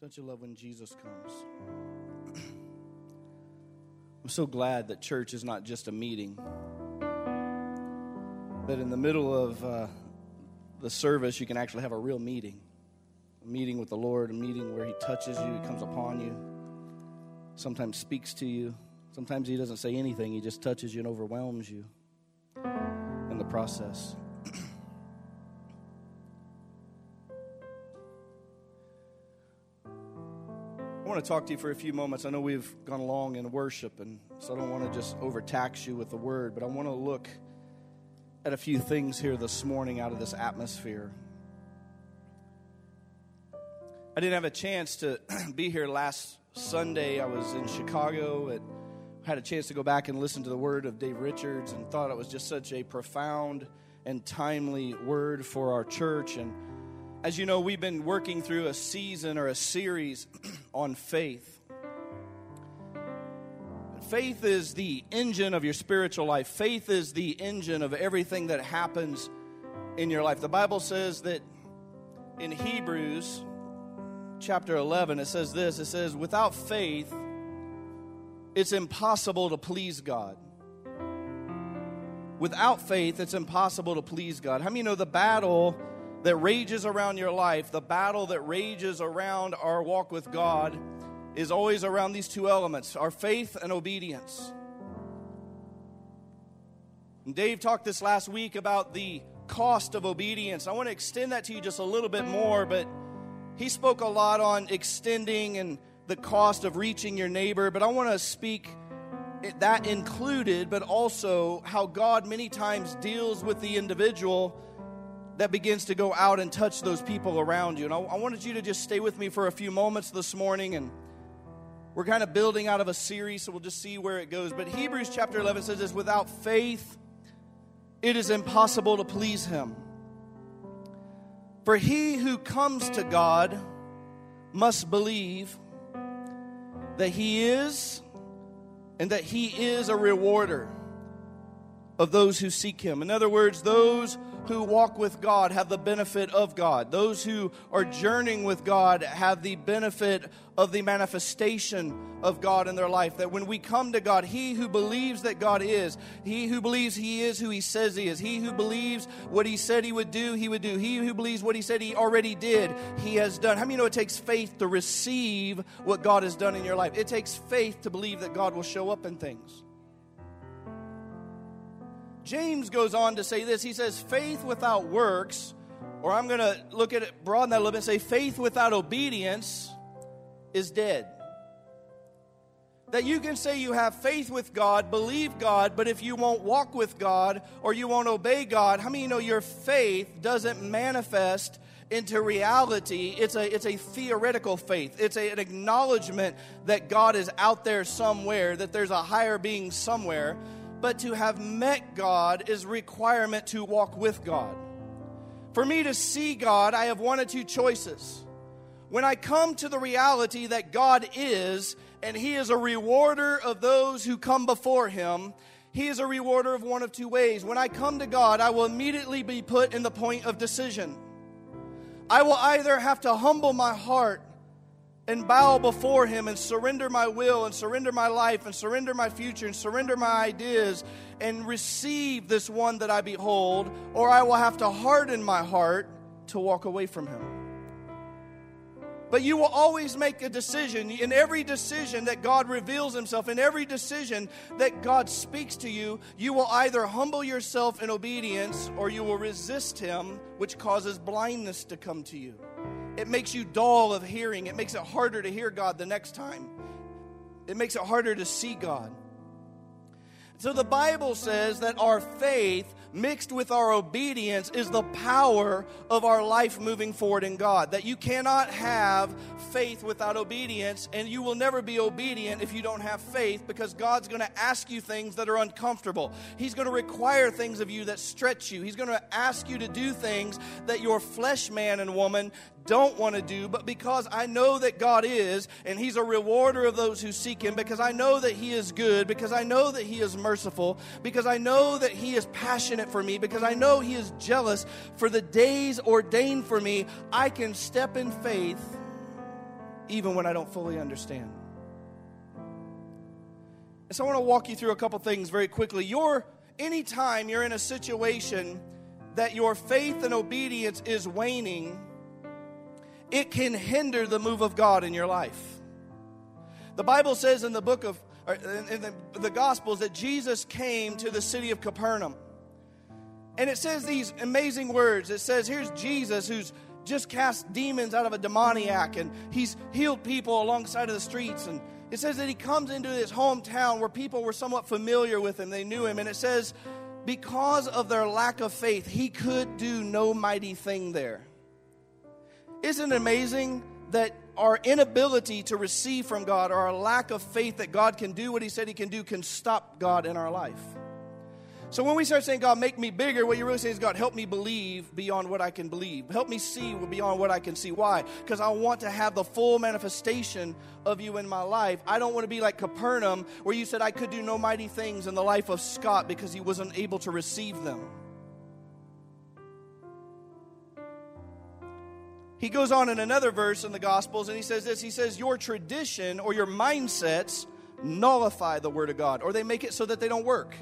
Don't you love when Jesus comes? I'm so glad that church is not just a meeting. That in the middle of uh, the service, you can actually have a real meeting. A meeting with the Lord, a meeting where He touches you, He comes upon you, sometimes speaks to you. Sometimes He doesn't say anything, He just touches you and overwhelms you in the process. Want to talk to you for a few moments. I know we've gone along in worship, and so I don't want to just overtax you with the word, but I want to look at a few things here this morning out of this atmosphere. I didn't have a chance to be here last Sunday. I was in Chicago. At, had a chance to go back and listen to the word of Dave Richards and thought it was just such a profound and timely word for our church. And as you know, we've been working through a season or a series on faith. Faith is the engine of your spiritual life. Faith is the engine of everything that happens in your life. The Bible says that in Hebrews chapter 11, it says this it says, without faith, it's impossible to please God. Without faith, it's impossible to please God. How many know the battle? That rages around your life, the battle that rages around our walk with God, is always around these two elements our faith and obedience. And Dave talked this last week about the cost of obedience. I want to extend that to you just a little bit more, but he spoke a lot on extending and the cost of reaching your neighbor, but I want to speak that included, but also how God many times deals with the individual that begins to go out and touch those people around you. And I, I wanted you to just stay with me for a few moments this morning and we're kind of building out of a series, so we'll just see where it goes. But Hebrews chapter 11 says this without faith, it is impossible to please Him. For he who comes to God must believe that He is and that He is a rewarder of those who seek Him. In other words, those who walk with God have the benefit of God. Those who are journeying with God have the benefit of the manifestation of God in their life. That when we come to God, he who believes that God is, he who believes he is who he says he is, he who believes what he said he would do, he would do. He who believes what he said he already did, he has done. How many know it takes faith to receive what God has done in your life? It takes faith to believe that God will show up in things. James goes on to say this. He says, faith without works, or I'm going to look at it, broaden that a little bit, and say, faith without obedience is dead. That you can say you have faith with God, believe God, but if you won't walk with God or you won't obey God, how many you know your faith doesn't manifest into reality? It's a, it's a theoretical faith. It's a, an acknowledgement that God is out there somewhere, that there's a higher being somewhere but to have met God is requirement to walk with God. For me to see God, I have one of two choices. When I come to the reality that God is, and He is a rewarder of those who come before Him, He is a rewarder of one of two ways. When I come to God, I will immediately be put in the point of decision. I will either have to humble my heart and bow before Him and surrender my will and surrender my life and surrender my future and surrender my ideas and receive this one that I behold, or I will have to harden my heart to walk away from Him. But you will always make a decision. In every decision that God reveals Himself, in every decision that God speaks to you, you will either humble yourself in obedience or you will resist Him, which causes blindness to come to you. It makes you dull of hearing. It makes it harder to hear God the next time. It makes it harder to see God. So the Bible says that our faith mixed with our obedience is the power of our life moving forward in God. That you cannot have faith without obedience, and you will never be obedient if you don't have faith because God's going to ask you things that are uncomfortable. He's going to require things of you that stretch you. He's going to ask you to do things that your flesh man and woman don't want to do, but because I know that God is, and He's a rewarder of those who seek Him, because I know that He is good, because I know that He is merciful, because I know that He is passionate for me, because I know He is jealous for the days ordained for me, I can step in faith even when I don't fully understand. And so I want to walk you through a couple things very quickly. Your anytime you're in a situation that your faith and obedience is waning, it can hinder the move of God in your life. The Bible says in the book of in the, the Gospels that Jesus came to the city of Capernaum. And it says these amazing words. It says, Here's Jesus who's just cast demons out of a demoniac and he's healed people alongside of the streets. And it says that he comes into his hometown where people were somewhat familiar with him, they knew him. And it says, because of their lack of faith, he could do no mighty thing there. Isn't it amazing that our inability to receive from God or our lack of faith that God can do what he said he can do can stop God in our life? So when we start saying, God, make me bigger, what you're really saying is, God, help me believe beyond what I can believe. Help me see beyond what I can see. Why? Because I want to have the full manifestation of you in my life. I don't want to be like Capernaum, where you said I could do no mighty things in the life of Scott because he wasn't able to receive them. He goes on in another verse in the Gospels and he says this He says, Your tradition or your mindsets nullify the Word of God, or they make it so that they don't work.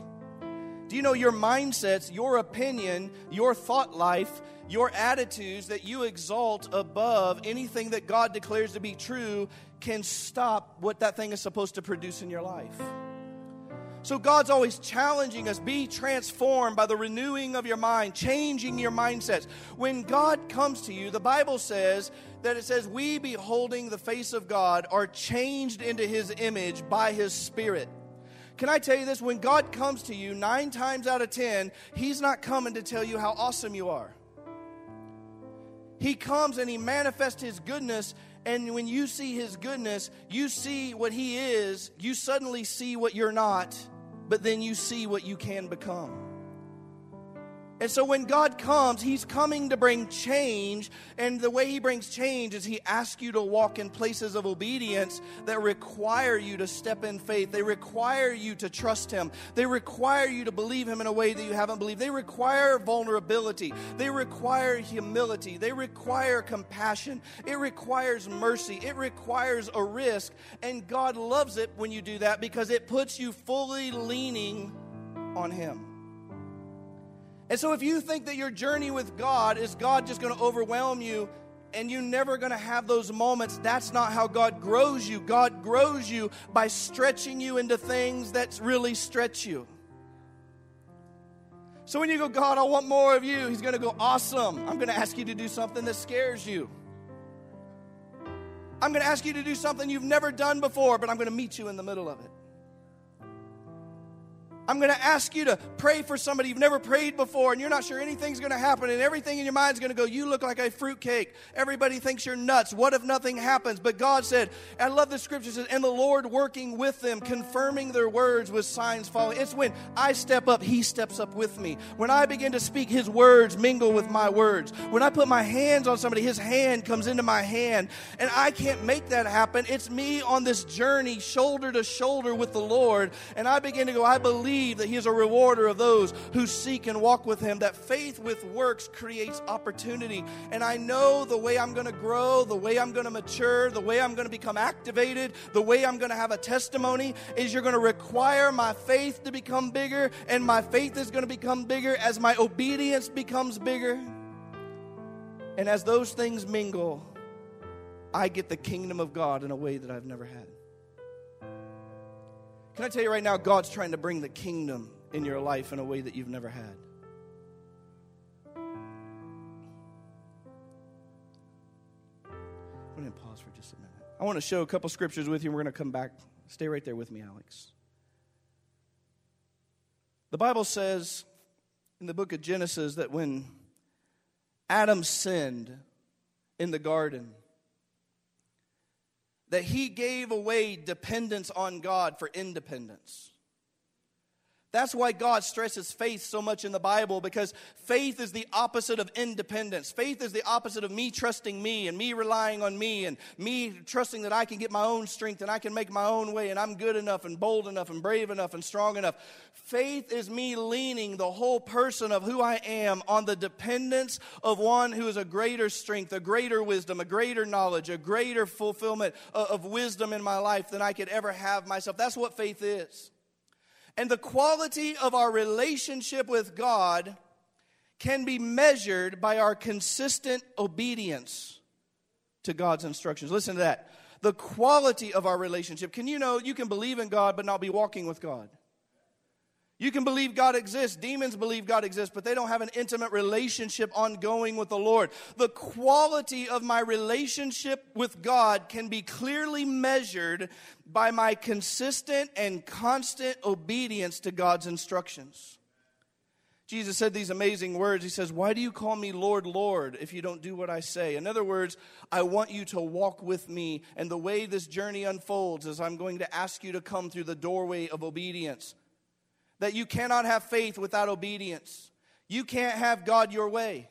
Do you know your mindsets, your opinion, your thought life, your attitudes that you exalt above anything that God declares to be true can stop what that thing is supposed to produce in your life? So God's always challenging us be transformed by the renewing of your mind, changing your mindsets. When God comes to you, the Bible says that it says, We beholding the face of God are changed into his image by his spirit. Can I tell you this? When God comes to you, nine times out of ten, He's not coming to tell you how awesome you are. He comes and He manifests His goodness, and when you see His goodness, you see what He is, you suddenly see what you're not, but then you see what you can become. And so when God comes, He's coming to bring change. And the way He brings change is He asks you to walk in places of obedience that require you to step in faith. They require you to trust Him. They require you to believe Him in a way that you haven't believed. They require vulnerability. They require humility. They require compassion. It requires mercy. It requires a risk. And God loves it when you do that because it puts you fully leaning on Him. And so, if you think that your journey with God is God just going to overwhelm you and you're never going to have those moments, that's not how God grows you. God grows you by stretching you into things that really stretch you. So, when you go, God, I want more of you, He's going to go, Awesome. I'm going to ask you to do something that scares you. I'm going to ask you to do something you've never done before, but I'm going to meet you in the middle of it. I'm going to ask you to pray for somebody you've never prayed before and you're not sure anything's going to happen and everything in your mind is going to go, You look like a fruitcake. Everybody thinks you're nuts. What if nothing happens? But God said, I love the scripture says, and the Lord working with them, confirming their words with signs following. It's when I step up, He steps up with me. When I begin to speak, His words mingle with my words. When I put my hands on somebody, His hand comes into my hand. And I can't make that happen. It's me on this journey, shoulder to shoulder with the Lord. And I begin to go, I believe believe that He is a rewarder of those who seek and walk with Him, that faith with works creates opportunity. And I know the way I'm going to grow, the way I'm going to mature, the way I'm going to become activated, the way I'm going to have a testimony is you're going to require my faith to become bigger, and my faith is going to become bigger as my obedience becomes bigger. And as those things mingle, I get the kingdom of God in a way that I've never had. Can I tell you right now, God's trying to bring the kingdom in your life in a way that you've never had. I'm going to pause for just a minute. I want to show a couple scriptures with you. We're going to come back. Stay right there with me, Alex. The Bible says in the book of Genesis that when Adam sinned in the garden, that he gave away dependence on God for independence. That's why God stresses faith so much in the Bible because faith is the opposite of independence. Faith is the opposite of me trusting me and me relying on me and me trusting that I can get my own strength and I can make my own way and I'm good enough and bold enough and brave enough and strong enough. Faith is me leaning the whole person of who I am on the dependence of one who is a greater strength, a greater wisdom, a greater knowledge, a greater fulfillment uh, of wisdom in my life than I could ever have myself. That's what faith is. And the quality of our relationship with God can be measured by our consistent obedience to God's instructions. Listen to that. The quality of our relationship. Can you know you can believe in God but not be walking with God? You can believe God exists. Demons believe God exists, but they don't have an intimate relationship ongoing with the Lord. The quality of my relationship with God can be clearly measured by my consistent and constant obedience to God's instructions. Jesus said these amazing words. He says, Why do you call me Lord, Lord, if you don't do what I say? In other words, I want you to walk with me. And the way this journey unfolds is I'm going to ask you to come through the doorway of obedience that you cannot have faith without obedience. You can't have God your way.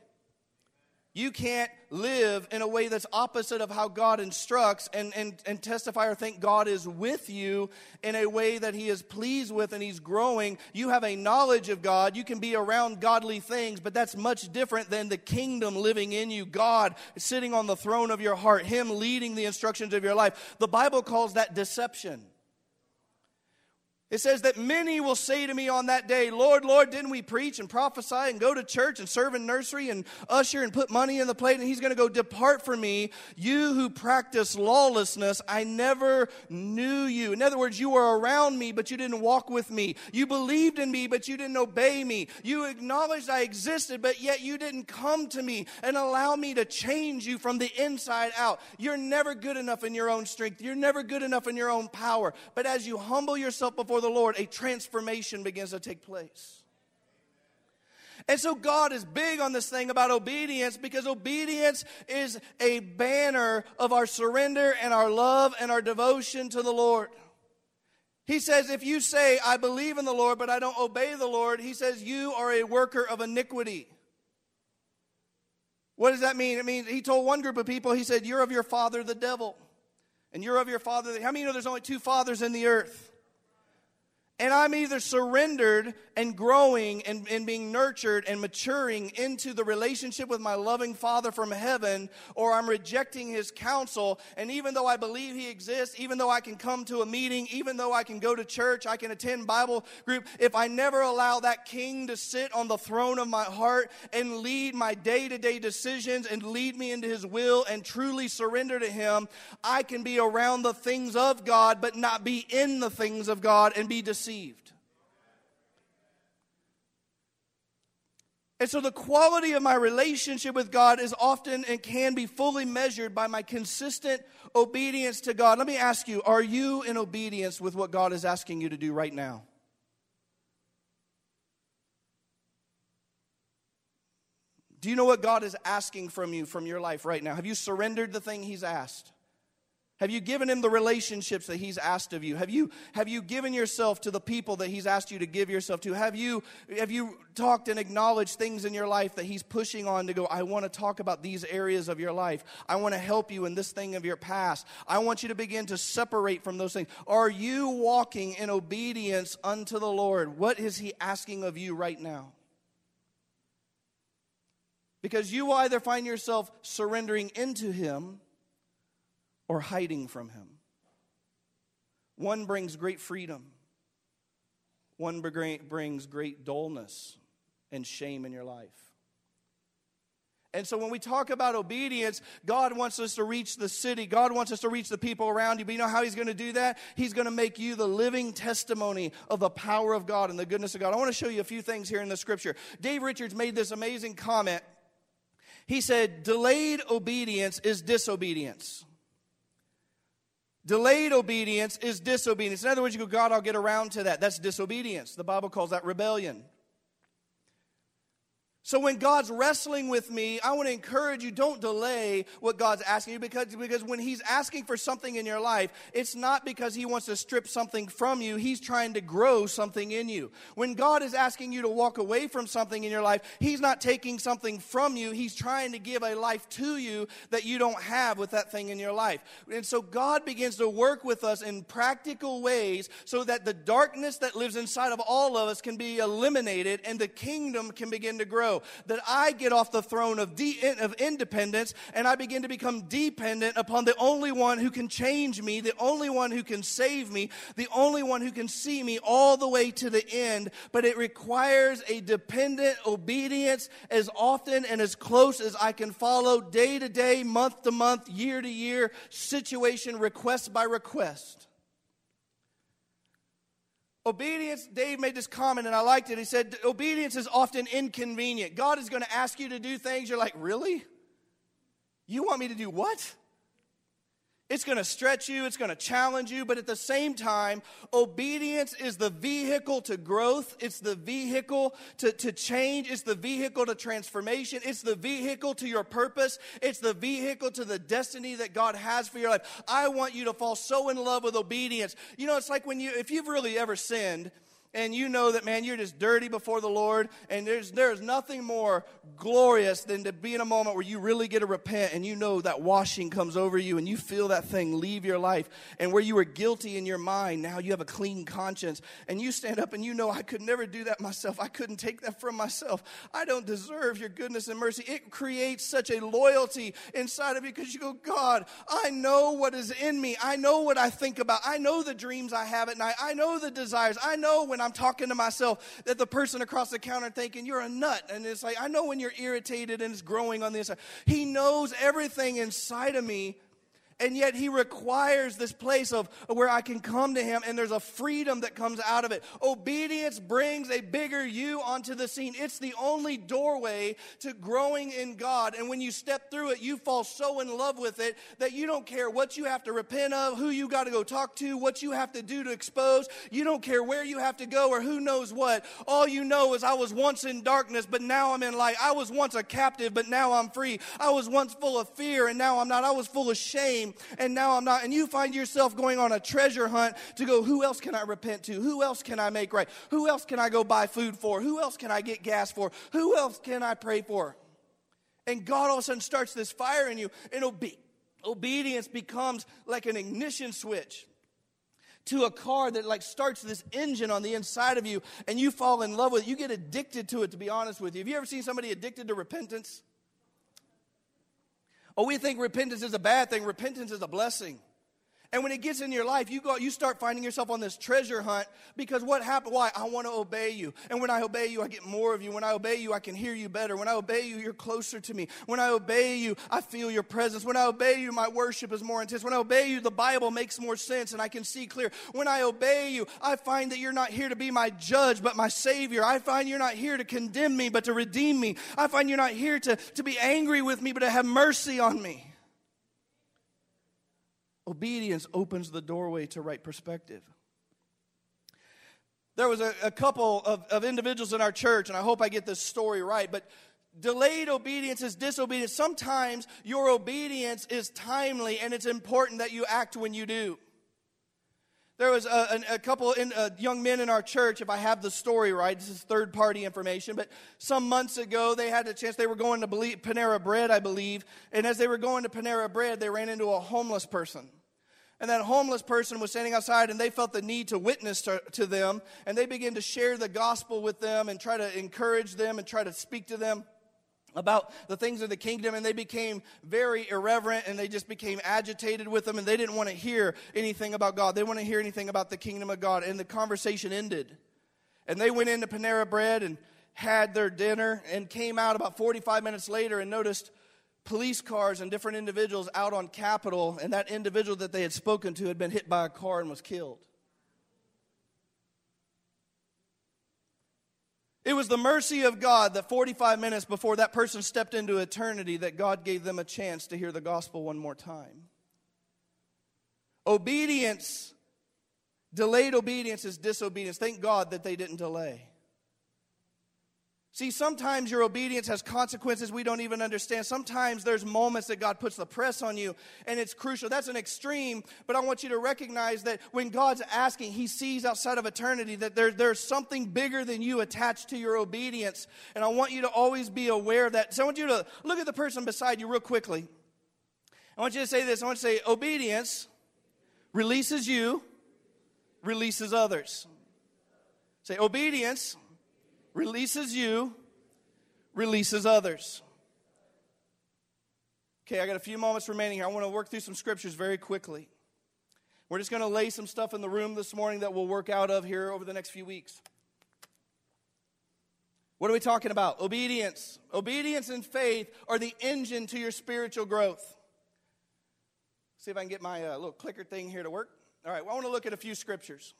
You can't live in a way that's opposite of how God instructs and, and, and testify or think God is with you in a way that He is pleased with and He's growing. You have a knowledge of God. You can be around godly things, but that's much different than the kingdom living in you. God sitting on the throne of your heart, Him leading the instructions of your life. The Bible calls that deception. It says that many will say to me on that day, Lord, Lord, didn't we preach and prophesy and go to church and serve in nursery and usher and put money in the plate? And he's going to go, Depart from me, you who practice lawlessness. I never knew you. In other words, you were around me, but you didn't walk with me. You believed in me, but you didn't obey me. You acknowledged I existed, but yet you didn't come to me and allow me to change you from the inside out. You're never good enough in your own strength. You're never good enough in your own power. But as you humble yourself before before the Lord, a transformation begins to take place. And so God is big on this thing about obedience because obedience is a banner of our surrender and our love and our devotion to the Lord. He says, if you say, I believe in the Lord, but I don't obey the Lord, he says, you are a worker of iniquity. What does that mean? It means he told one group of people, he said, You're of your father, the devil. And you're of your father. How many know there's only two fathers in the earth? And I'm either surrendered and growing and, and being nurtured and maturing into the relationship with my loving Father from heaven, or I'm rejecting His counsel. And even though I believe He exists, even though I can come to a meeting, even though I can go to church, I can attend Bible group, if I never allow that King to sit on the throne of my heart and lead my day to day decisions and lead me into His will and truly surrender to Him, I can be around the things of God, but not be in the things of God and be deceived deceived. And so the quality of my relationship with God is often and can be fully measured by my consistent obedience to God. Let me ask you, are you in obedience with what God is asking you to do right now? Do you know what God is asking from you from your life right now? Have you surrendered the thing He's asked? Have you given him the relationships that he's asked of you? Have you, have you given yourself to the people that he's asked you to give yourself to? Have you, have you talked and acknowledged things in your life that he's pushing on to go, I want to talk about these areas of your life. I want to help you in this thing of your past. I want you to begin to separate from those things. Are you walking in obedience unto the Lord? What is he asking of you right now? Because you will either find yourself surrendering into him or hiding from Him. One brings great freedom, one brings great dullness and shame in your life. And so when we talk about obedience, God wants us to reach the city. God wants us to reach the people around you. But you know how He's going to do that? He's going to make you the living testimony of the power of God and the goodness of God. I want to show you a few things here in the scripture. Dave Richards made this amazing comment. He said, Delayed obedience is disobedience. Delayed obedience is disobedience. In other words, you go, God, I'll get around to that. That's disobedience. The Bible calls that rebellion. So when God's wrestling with me, I want to encourage you don't delay what God's asking you because, because when He's asking for something in your life, it's not because He wants to strip something from you. He's trying to grow something in you. When God is asking you to walk away from something in your life, He's not taking something from you. He's trying to give a life to you that you don't have with that thing in your life. And so God begins to work with us in practical ways so that the darkness that lives inside of all of us can be eliminated and the kingdom can begin to grow that I get off the throne of, de- of independence and I begin to become dependent upon the only one who can change me, the only one who can save me, the only one who can see me all the way to the end. But it requires a dependent obedience as often and as close as I can follow day to day, month to month, year to year, situation, request by request. Obedience, Dave made this comment and I liked it. He said, Obedience is often inconvenient. God is going to ask you to do things. You're like, Really? You want me to do what? It's going to stretch you, it's going to challenge you, but at the same time, obedience is the vehicle to growth, it's the vehicle to, to change, it's the vehicle to transformation, it's the vehicle to your purpose, it's the vehicle to the destiny that God has for your life. I want you to fall so in love with obedience. You know, it's like when you, if you've really ever sinned, and you know that, man, you're just dirty before the Lord, and there's, there's nothing more glorious than to be in a moment where you really get to repent and you know that washing comes over you and you feel that thing leave your life. And where you were guilty in your mind, now you have a clean conscience. And you stand up and you know, I could never do that myself. I couldn't take that from myself. I don't deserve your goodness and mercy. It creates such a loyalty inside of you because you go, God, I know what is in me. I know what I think about. I know the dreams I have at night. I know the desires. I know when I'm talking to myself that the person across the counter thinking, you're a nut. And it's like, I know when you're irritated and it's growing on the inside. He knows everything inside of me and yet he requires this place of where I can come to him and there's a freedom that comes out of it. Obedience brings a bigger you onto the scene. It's the only doorway to growing in God. And when you step through it, you fall so in love with it that you don't care what you have to repent of, who you got to go talk to, what you have to do to expose. You don't care where you have to go or who knows what. All you know is I was once in darkness, but now I'm in light. I was once a captive, but now I'm free. I was once full of fear and now I'm not. I was full of shame and now I'm not. And you find yourself going on a treasure hunt to go, who else can I repent to? Who else can I make right? Who else can I go buy food for? Who else can I get gas for? Who else can I pray for? And God all of a sudden starts this fire in you, and obe- obedience becomes like an ignition switch to a car that like starts this engine on the inside of you and you fall in love with it. You get addicted to it, to be honest with you. Have you ever seen somebody addicted to repentance? Oh, we think repentance is a bad thing. Repentance is a blessing. And when it gets in your life, you go, you start finding yourself on this treasure hunt because what happened? Why? I want to obey you. And when I obey you, I get more of you. When I obey you, I can hear you better. When I obey you, you're closer to me. When I obey you, I feel your presence. When I obey you, my worship is more intense. When I obey you, the Bible makes more sense and I can see clear. When I obey you, I find that you're not here to be my judge, but my savior. I find you're not here to condemn me, but to redeem me. I find you're not here to, to be angry with me, but to have mercy on me. Obedience opens the doorway to right perspective. There was a, a couple of, of individuals in our church, and I hope I get this story right, but delayed obedience is disobedience. Sometimes your obedience is timely, and it's important that you act when you do. There was a, a, couple in, uh, young men in our church, if I have the story right, this is third party information, but some months ago they had a chance, they were going to Panera Bread, I believe, and as they were going to Panera Bread, they ran into a homeless person. And that homeless person was standing outside, and they felt the need to witness to, to, them. And they began to share the gospel with them and try to encourage them and try to speak to them about the things of the kingdom. And they became very irreverent and they just became agitated with them. And they didn't want to hear anything about God. They want to hear anything about the kingdom of God. And the conversation ended. And they went into Panera Bread and had their dinner and came out about 45 minutes later and noticed police cars and different individuals out on Capitol, and that individual that they had spoken to had been hit by a car and was killed. It was the mercy of God that 45 minutes before that person stepped into eternity that God gave them a chance to hear the gospel one more time. Obedience, delayed obedience is disobedience. Thank God that they didn't delay. See, sometimes your obedience has consequences we don't even understand. Sometimes there's moments that God puts the press on you, and it's crucial. That's an extreme, but I want you to recognize that when God's asking, He sees outside of eternity that there, there's something bigger than you attached to your obedience. And I want you to always be aware of that. So I want you to look at the person beside you real quickly. I want you to say this I want to say, obedience releases you, releases others. Say, obedience releases you, releases others. Okay, I got a few moments remaining here. I want to work through some scriptures very quickly. We're just going to lay some stuff in the room this morning that we'll work out of here over the next few weeks. What are we talking about? Obedience. Obedience and faith are the engine to your spiritual growth. See if I can get my uh, little clicker thing here to work. All right, well, I want to look at a few scriptures.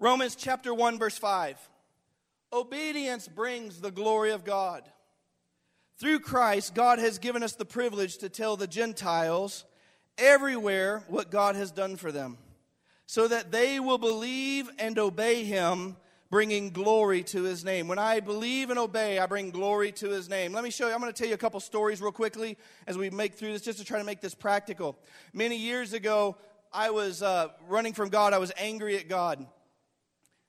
Romans chapter 1, verse 5. Obedience brings the glory of God. Through Christ, God has given us the privilege to tell the Gentiles everywhere what God has done for them, so that they will believe and obey Him, bringing glory to His name. When I believe and obey, I bring glory to His name. Let me show you, I'm going to tell you a couple stories real quickly as we make through this, just to try to make this practical. Many years ago, I was uh, running from God, I was angry at God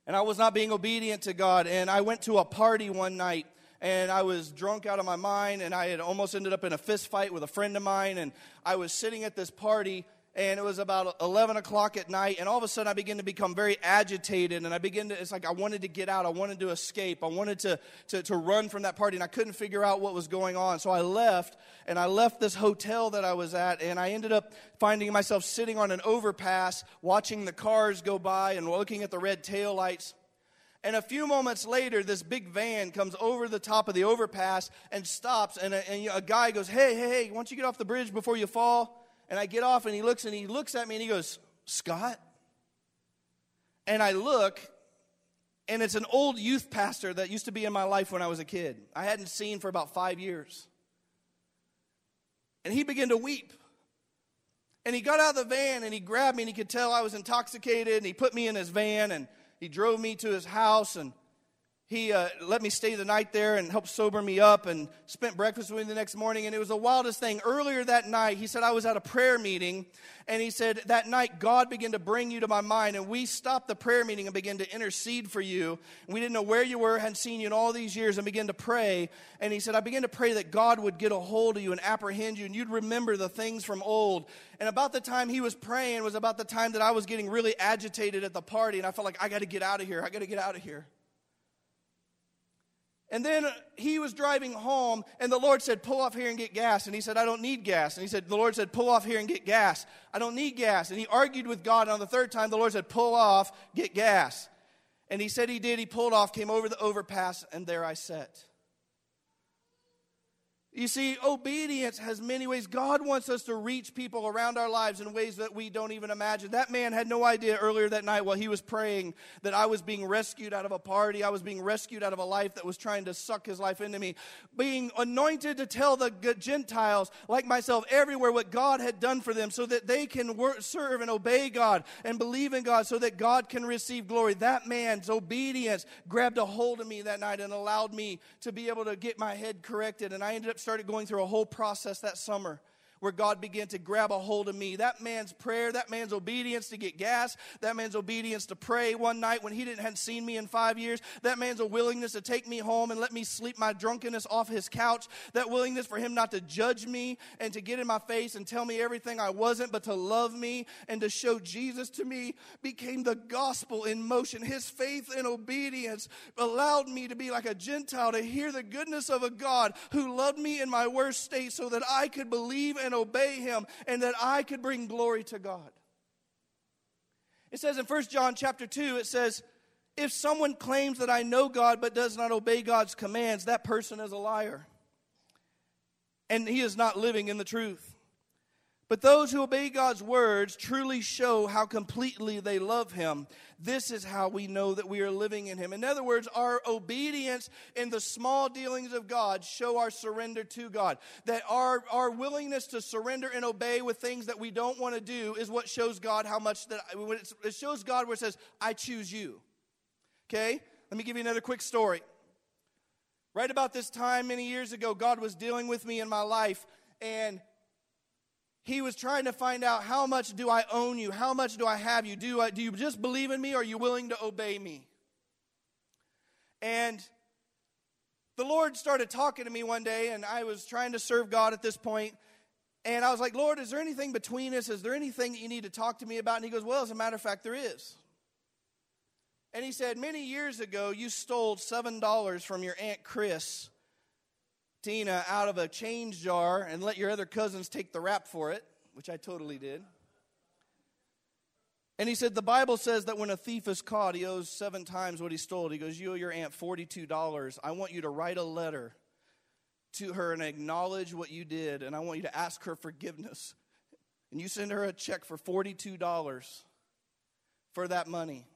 and I was not being obedient to God. And I went to a party one night and I was drunk out of my mind and I had almost ended up in a fist fight with a friend of mine. And I was sitting at this party and it was about 11 o'clock at night and all of a sudden i began to become very agitated and i began to it's like i wanted to get out i wanted to escape i wanted to, to, to run from that party and i couldn't figure out what was going on so i left and i left this hotel that i was at and i ended up finding myself sitting on an overpass watching the cars go by and looking at the red tail lights and a few moments later, this big van comes over the top of the overpass and stops. And a, and a guy goes, Hey, hey, hey, why don't you get off the bridge before you fall? And I get off and he looks and he looks at me and he goes, Scott? And I look and it's an old youth pastor that used to be in my life when I was a kid. I hadn't seen for about five years. And he began to weep. And he got out of the van and he grabbed me and he could tell I was intoxicated and he put me in his van and he drove me to his house and he uh, let me stay the night there and helped sober me up and spent breakfast with me the next morning. And it was the wildest thing. Earlier that night, he said, I was at a prayer meeting. And he said, That night, God began to bring you to my mind. And we stopped the prayer meeting and began to intercede for you. And we didn't know where you were, hadn't seen you in all these years, and began to pray. And he said, I began to pray that God would get a hold of you and apprehend you, and you'd remember the things from old. And about the time he was praying was about the time that I was getting really agitated at the party. And I felt like, I got to get out of here. I got to get out of here. And then he was driving home, and the Lord said, Pull off here and get gas. And he said, I don't need gas. And he said, The Lord said, Pull off here and get gas. I don't need gas. And he argued with God. And on the third time, the Lord said, Pull off, get gas. And he said he did. He pulled off, came over the overpass, and there I sat. You see, obedience has many ways. God wants us to reach people around our lives in ways that we don't even imagine. That man had no idea earlier that night while he was praying that I was being rescued out of a party. I was being rescued out of a life that was trying to suck his life into me. Being anointed to tell the Gentiles, like myself, everywhere what God had done for them so that they can work, serve and obey God and believe in God so that God can receive glory. That man's obedience grabbed a hold of me that night and allowed me to be able to get my head corrected. And I ended up started going through a whole process that summer where God began to grab a hold of me. That man's prayer, that man's obedience to get gas, that man's obedience to pray one night when he didn't hadn't seen me in five years, that man's a willingness to take me home and let me sleep my drunkenness off his couch, that willingness for him not to judge me and to get in my face and tell me everything I wasn't, but to love me and to show Jesus to me became the gospel in motion. His faith and obedience allowed me to be like a Gentile to hear the goodness of a God who loved me in my worst state so that I could believe and and obey him and that I could bring glory to God. It says in 1 John chapter 2, it says, if someone claims that I know God but does not obey God's commands, that person is a liar. And he is not living in the truth. But those who obey God's words truly show how completely they love Him. This is how we know that we are living in Him. In other words, our obedience in the small dealings of God show our surrender to God. That our, our willingness to surrender and obey with things that we don't want to do is what shows God how much that it shows God where it says, I choose you. Okay? Let me give you another quick story. Right about this time, many years ago, God was dealing with me in my life, and He was trying to find out how much do I own you? How much do I have you? Do, I, do you just believe in me, or are you willing to obey me? And the Lord started talking to me one day, and I was trying to serve God at this point, And I was like, Lord, is there anything between us? Is there anything that you need to talk to me about? And he goes, Well, as a matter of fact, there is. And he said, Many years ago, you stole $7 from your Aunt Chris, Tina, out of a change jar and let your other cousins take the rap for it, which I totally did. And he said, The Bible says that when a thief is caught, he owes seven times what he stole. He goes, You owe your aunt $42. I want you to write a letter to her and acknowledge what you did, and I want you to ask her forgiveness. And you send her a check for $42 for that money.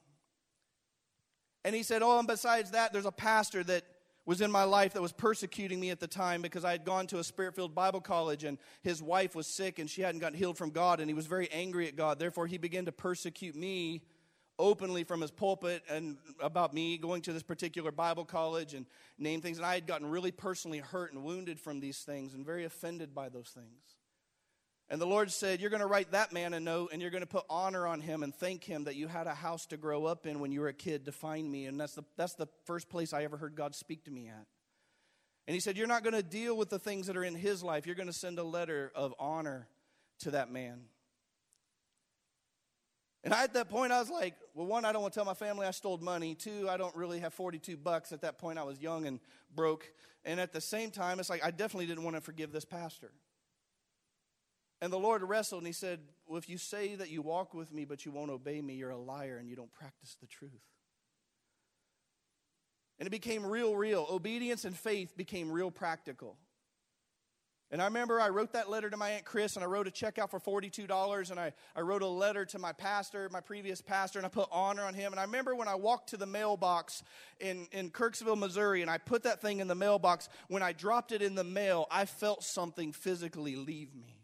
And he said, Oh, and besides that, there's a pastor that was in my life that was persecuting me at the time because I had gone to a spirit filled Bible college and his wife was sick and she hadn't gotten healed from God and he was very angry at God. Therefore, he began to persecute me openly from his pulpit and about me going to this particular Bible college and name things. And I had gotten really personally hurt and wounded from these things and very offended by those things. And the Lord said, You're going to write that man a note and you're going to put honor on him and thank him that you had a house to grow up in when you were a kid to find me. And that's the, that's the first place I ever heard God speak to me at. And he said, You're not going to deal with the things that are in his life. You're going to send a letter of honor to that man. And I, at that point, I was like, well, one, I don't want to tell my family I stole money. Two, I don't really have 42 bucks. At that point, I was young and broke. And at the same time, it's like, I definitely didn't want to forgive this pastor. And the Lord wrestled and he said, Well, if you say that you walk with me, but you won't obey me, you're a liar and you don't practice the truth. And it became real, real. Obedience and faith became real practical. And I remember I wrote that letter to my Aunt Chris, and I wrote a check out for $42, and I, I wrote a letter to my pastor, my previous pastor, and I put honor on him. And I remember when I walked to the mailbox in, in Kirksville, Missouri, and I put that thing in the mailbox, when I dropped it in the mail, I felt something physically leave me.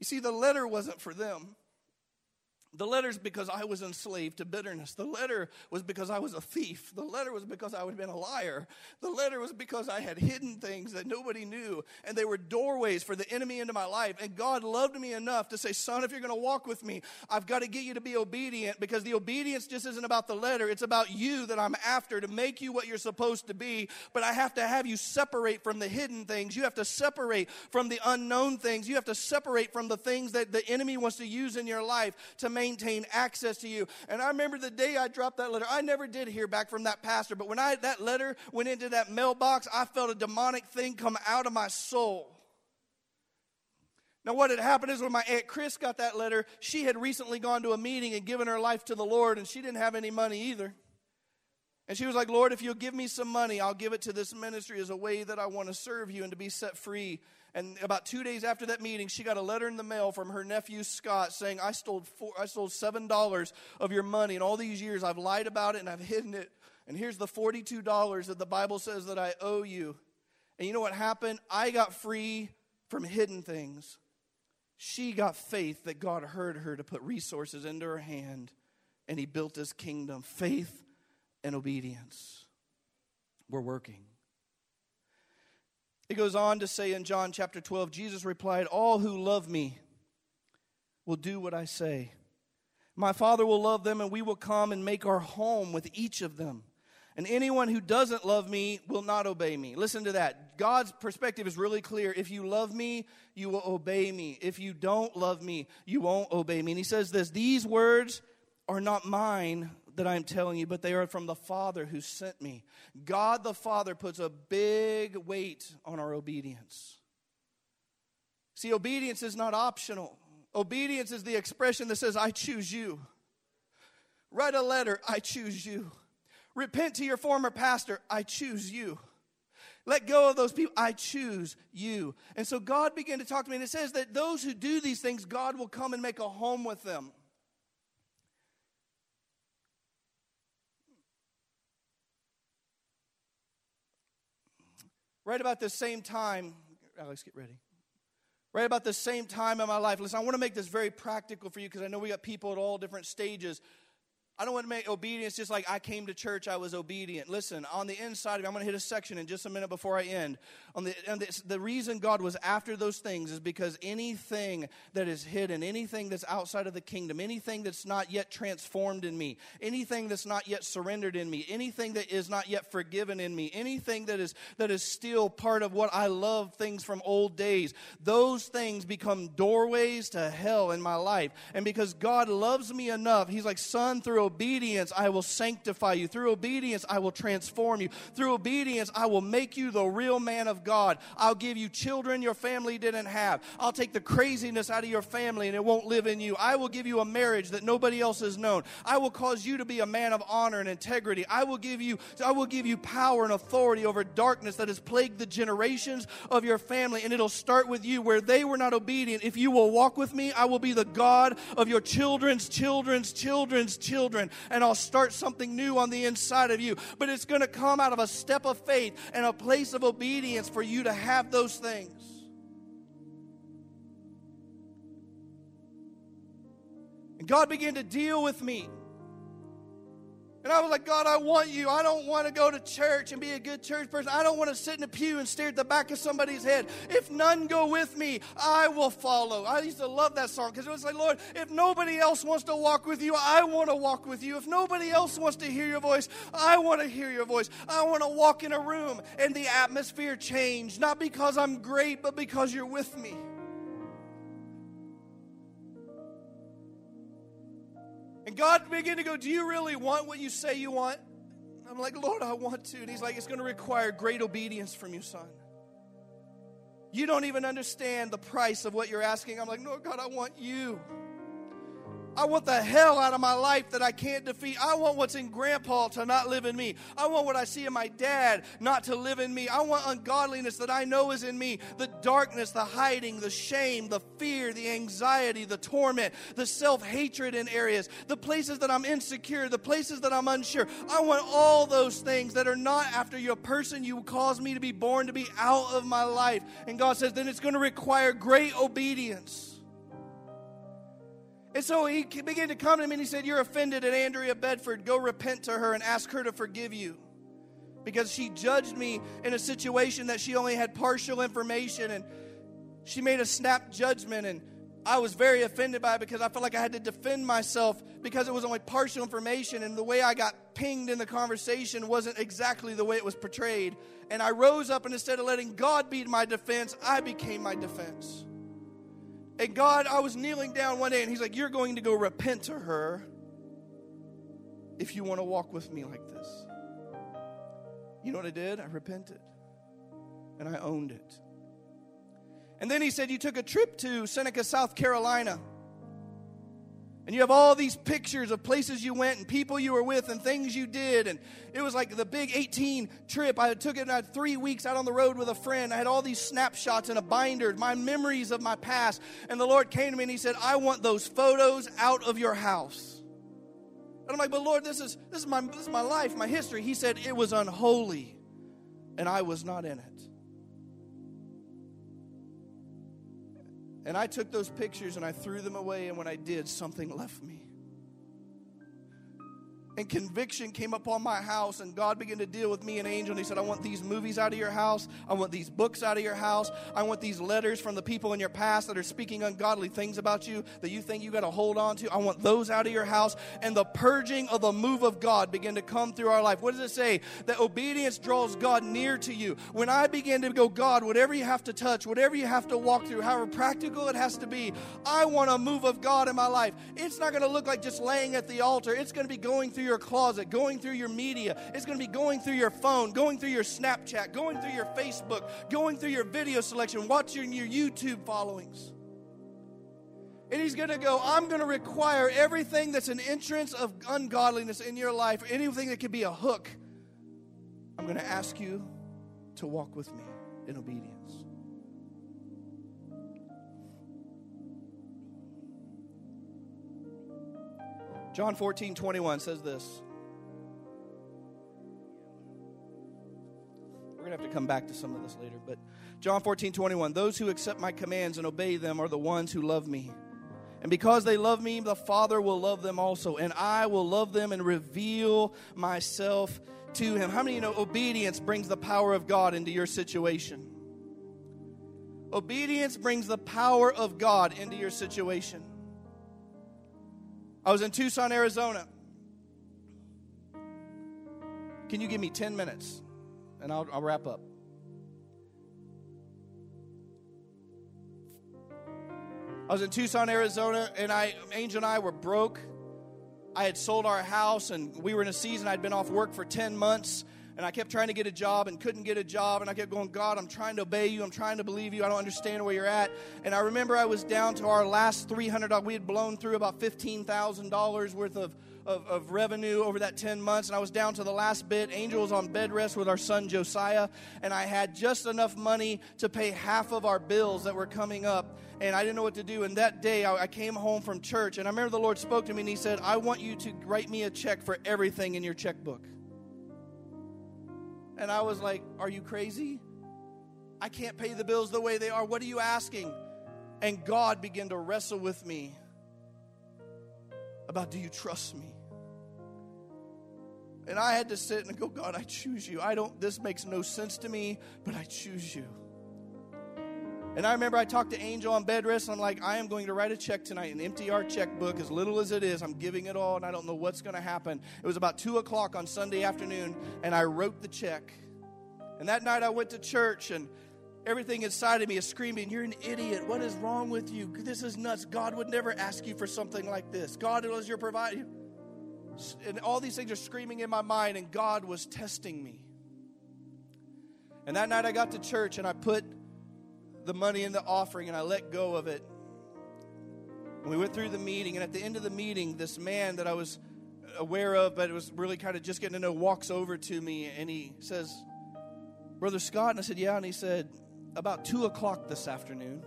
You see, the letter wasn't for them. The letter's because I was enslaved to bitterness. The letter was because I was a thief. The letter was because I had been a liar. The letter was because I had hidden things that nobody knew, and they were doorways for the enemy into my life. And God loved me enough to say, Son, if you're going to walk with me, I've got to get you to be obedient because the obedience just isn't about the letter. It's about you that I'm after to make you what you're supposed to be. But I have to have you separate from the hidden things. You have to separate from the unknown things. You have to separate from the things that the enemy wants to use in your life to make maintain access to you. And I remember the day I dropped that letter, I never did hear back from that pastor, but when I, that letter went into that mailbox, I felt a demonic thing come out of my soul. Now, what had happened is when my Aunt Chris got that letter, she had recently gone to a meeting and given her life to the Lord, and she didn't have any money either. And she was like, Lord, if you'll give me some money, I'll give it to this ministry as a way that I want to serve you and to be set free and about two days after that meeting, she got a letter in the mail from her nephew Scott saying, I stole, four, I stole $7 of your money. And all these years I've lied about it and I've hidden it. And here's the $42 that the Bible says that I owe you. And you know what happened? I got free from hidden things. She got faith that God heard her to put resources into her hand, and He built His kingdom. Faith and obedience were working. It goes on to say in John chapter 12 Jesus replied, All who love me will do what I say. My Father will love them, and we will come and make our home with each of them. And anyone who doesn't love me will not obey me. Listen to that. God's perspective is really clear. If you love me, you will obey me. If you don't love me, you won't obey me. And he says this These words are not mine, that I'm telling you, but they are from the Father who sent me. God the Father puts a big weight on our obedience. See, obedience is not optional. Obedience is the expression that says, I choose you. Write a letter, I choose you. Repent to your former pastor, I choose you. Let go of those people. I choose you. And so God began to talk to me, and it says that those who do these things, God will come and make a home with them. Right about the same time, Alex, get ready. Right about the same time in my life, listen, I want to make this very practical for you because I know we got people at all different stages. I don't want to make obedience just like I came to church, I was obedient. Listen, on the inside of me, I'm going to hit a section in just a minute before I end. On the, on the, the reason God was after those things is because anything that is hidden, anything that's outside of the kingdom, anything that's not yet transformed in me, anything that's not yet surrendered in me, anything that is not yet forgiven in me, anything that is that is still part of what I love things from old days, those things become doorways to hell in my life. And because God loves me enough, He's like, son, through obedience, I will sanctify you. Through obedience, I will transform you. Through obedience, I will make you the real man of God. I'll give you children your family didn't have. I'll take the craziness out of your family and it won't live in you. I will give you a marriage that nobody else has known. I will cause you to be a man of honor and integrity. I will give you I will give you power and authority over darkness that has plagued the generations of your family and it'll start with you where they were not obedient. If you will walk with me, I will be the God of your children's children's children's children children, and I'll start something new on the inside of you. But it's going to come out of a step of faith and a place of obedience for you to have those things. And God began to deal with me and I was like, God, I want you. I don't want to go to church and be a good church person. I don't want to sit in a pew and stare at the back of somebody's head. If none go with me, I will follow. I used to love that song because it was like, Lord, if nobody else wants to walk with you, I want to walk with you. If nobody else wants to hear your voice, I want to hear your voice. I want to walk in a room and the atmosphere change, not because I'm great, but because you're with me. And God began to go, Do you really want what you say you want? I'm like, Lord, I want to. And He's like, It's going to require great obedience from you, son. You don't even understand the price of what you're asking. I'm like, No, God, I want you. I want the hell out of my life that I can't defeat. I want what's in grandpa to not live in me. I want what I see in my dad not to live in me. I want ungodliness that I know is in me the darkness, the hiding, the shame, the fear, the anxiety, the torment, the self hatred in areas, the places that I'm insecure, the places that I'm unsure. I want all those things that are not after your person you caused me to be born to be out of my life. And God says, then it's going to require great obedience. And so he began to come to me and he said, You're offended at Andrea Bedford. Go repent to her and ask her to forgive you. Because she judged me in a situation that she only had partial information and she made a snap judgment. And I was very offended by it because I felt like I had to defend myself because it was only partial information. And the way I got pinged in the conversation wasn't exactly the way it was portrayed. And I rose up and instead of letting God be my defense, I became my defense. And God, I was kneeling down one day and He's like, You're going to go repent to her if you want to walk with me like this. You know what I did? I repented and I owned it. And then He said, You took a trip to Seneca, South Carolina. And you have all these pictures of places you went and people you were with and things you did. And it was like the big 18 trip. I took it, I had three weeks out on the road with a friend. I had all these snapshots in a binder, my memories of my past. And the Lord came to me and He said, I want those photos out of your house. And I'm like, but Lord, this is this is my this is my life, my history. He said it was unholy, and I was not in it. And I took those pictures and I threw them away, and when I did, something left me and conviction came upon my house and god began to deal with me and angel and he said i want these movies out of your house. I want these books out of your house. I want these letters from the people in your past that are speaking ungodly things about you that you think you got to hold on to. I want those out of your house. And the purging of the move of god began to come through our life. What does it say? That obedience draws god near to you. When i began to go god whatever you have to touch whatever you have to walk through however practical it has to be i want a move of god in my life. It's not going to look like just laying at the altar. It's going to be going through your closet, going through your media. It's going to be going through your phone, going through your Snapchat, going through your Facebook, going through your video selection, watching your YouTube followings. And he's going to go, I'm going to require everything that's an entrance of ungodliness in your life, anything that could be a hook. I'm going to ask you to walk with me in obedience. John 14, 21 says this. We're going to have to come back to some of this later, but John 14, 21 Those who accept my commands and obey them are the ones who love me. And because they love me, the Father will love them also. And I will love them and reveal myself to him. How many you know obedience brings the power of God into your situation? Obedience brings the power of God into your situation. I was in Tucson, Arizona. Can you give me 10 minutes? And I'll, I'll wrap up. I was in Tucson, Arizona, and I, Angel and I were broke. I had sold our house, and we were in a season. I'd been off work for 10 months, and I kept trying to get a job and couldn't get a job. And I kept going, God, I'm trying to obey you. I'm trying to believe you. I don't understand where you're at. And I remember I was down to our last 300. We had blown through about $15,000 worth of of, of revenue over that 10 months, and I was down to the last bit. Angel was on bed rest with our son Josiah, and I had just enough money to pay half of our bills that were coming up, and I didn't know what to do. And that day, I, I came home from church, and I remember the Lord spoke to me, and He said, I want you to write me a check for everything in your checkbook. And I was like, Are you crazy? I can't pay the bills the way they are. What are you asking? And God began to wrestle with me about do you trust me? And I had to sit and go, God, I choose you. I don't, this makes no sense to me, but I choose you. And I remember I talked to Angel on bed rest, and I'm like, I am going to write a check tonight and empty our checkbook, as little as it is. I'm giving it all, and I don't know what's going to happen. It was about 2 o'clock on Sunday afternoon, and I wrote the check. And that night I went to church, and everything inside of me is screaming, You're an idiot. What is wrong with you? This is nuts. God would never ask you for something like this. God was your provider and all these things are screaming in my mind, and God was testing me. And that night I got to church and I put the money in the offering and I let go of it. And we went through the meeting, and at the end of the meeting, this man that I was aware of, but it was really kind of just getting to know, walks over to me and he says, Brother Scott. And I said, Yeah. And he said, About two o'clock this afternoon,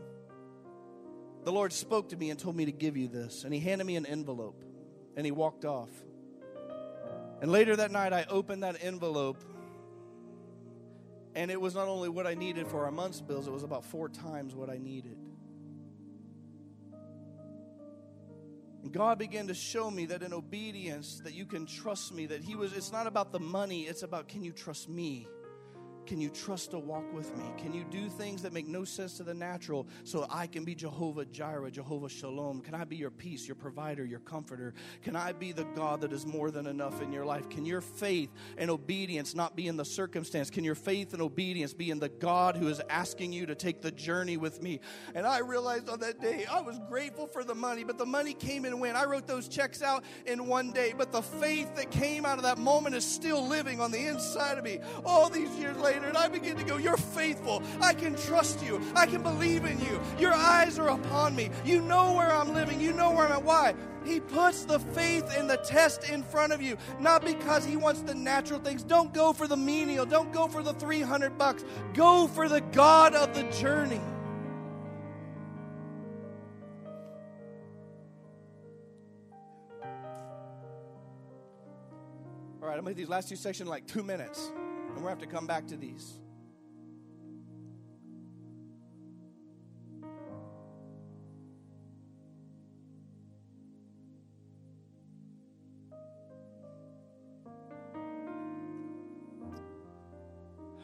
the Lord spoke to me and told me to give you this. And he handed me an envelope and he walked off. And later that night, I opened that envelope, and it was not only what I needed for our month's bills, it was about four times what I needed. And God began to show me that in obedience, that you can trust me, that He was, it's not about the money, it's about can you trust me? Can you trust to walk with me? Can you do things that make no sense to the natural so I can be Jehovah Jireh, Jehovah Shalom? Can I be your peace, your provider, your comforter? Can I be the God that is more than enough in your life? Can your faith and obedience not be in the circumstance? Can your faith and obedience be in the God who is asking you to take the journey with me? And I realized on that day, I was grateful for the money, but the money came and went. I wrote those checks out in one day, but the faith that came out of that moment is still living on the inside of me all these years later later, and I begin to go, You're faithful. I can trust you. I can believe in you. Your eyes are upon me. You know where I'm living. You know where I'm at. Why? He puts the faith and the test in front of you, not because he wants the natural things. Don't go for the menial. Don't go for the 300 bucks. Go for the God of the journey. All right, I'm going to do these last two sections in like two minutes. And we'll have to come back to these.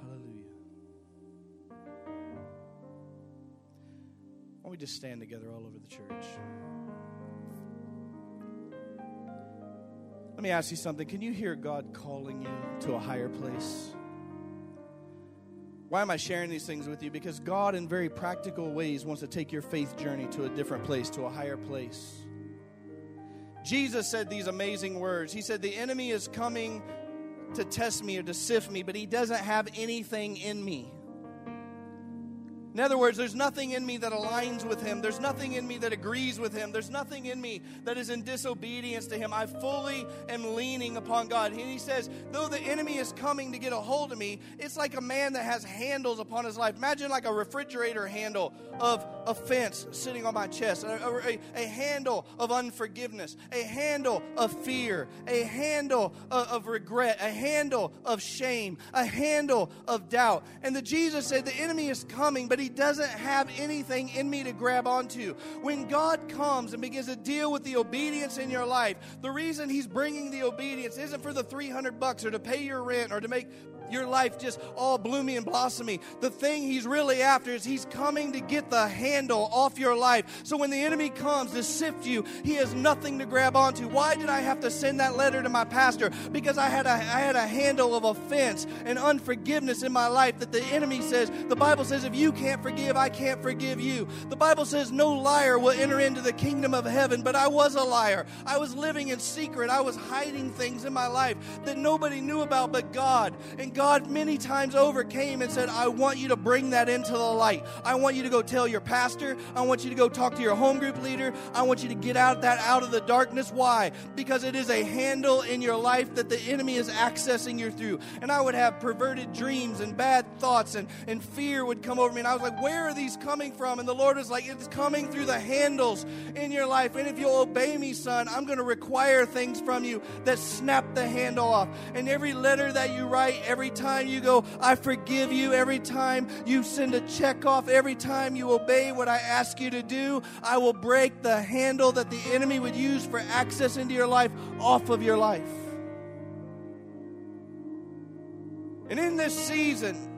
Hallelujah. Why don't we just stand together all over the church? Let me ask you something. Can you hear God calling you to a higher place? Why am I sharing these things with you? Because God, in very practical ways, wants to take your faith journey to a different place, to a higher place. Jesus said these amazing words. He said, The enemy is coming to test me or to sift me, but he doesn't have anything in me. In other words, there's nothing in me that aligns with him. There's nothing in me that agrees with him. There's nothing in me that is in disobedience to him. I fully am leaning upon God. And he says, though the enemy is coming to get a hold of me, it's like a man that has handles upon his life. Imagine like a refrigerator handle of offense sitting on my chest, a, a, a handle of unforgiveness, a handle of fear, a handle of, of regret, a handle of shame, a handle of doubt. And the Jesus said, the enemy is coming, but but he doesn't have anything in me to grab onto. When God comes and begins to deal with the obedience in your life, the reason he's bringing the obedience isn't for the 300 bucks or to pay your rent or to make your life just all bloomy and blossomy. The thing he's really after is he's coming to get the handle off your life. So when the enemy comes to sift you, he has nothing to grab onto. Why did I have to send that letter to my pastor? Because I had a, I had a handle of offense and unforgiveness in my life that the enemy says, the Bible says, if you can't forgive, I can't forgive you. The Bible says no liar will enter into the kingdom of heaven, but I was a liar. I was living in secret. I was hiding things in my life that nobody knew about but God. And God many times over came and said, I want you to bring that into the light. I want you to go tell your pastor. I want you to go talk to your home group leader. I want you to get out that out of the darkness. Why? Because it is a handle in your life that the enemy is accessing you through. And I would have perverted dreams and bad thoughts and, and fear would come over me. And I was like, where are these coming from? And the Lord was like, it's coming through the handles in your life. And if you'll obey me, son, I'm going to require things from you that snap the handle off. And every letter that you write, every time you go, I forgive you, every time you send a check off, every time you obey what I ask you to do, I will break the handle that the enemy would use for access into your life off of your life. And in this season,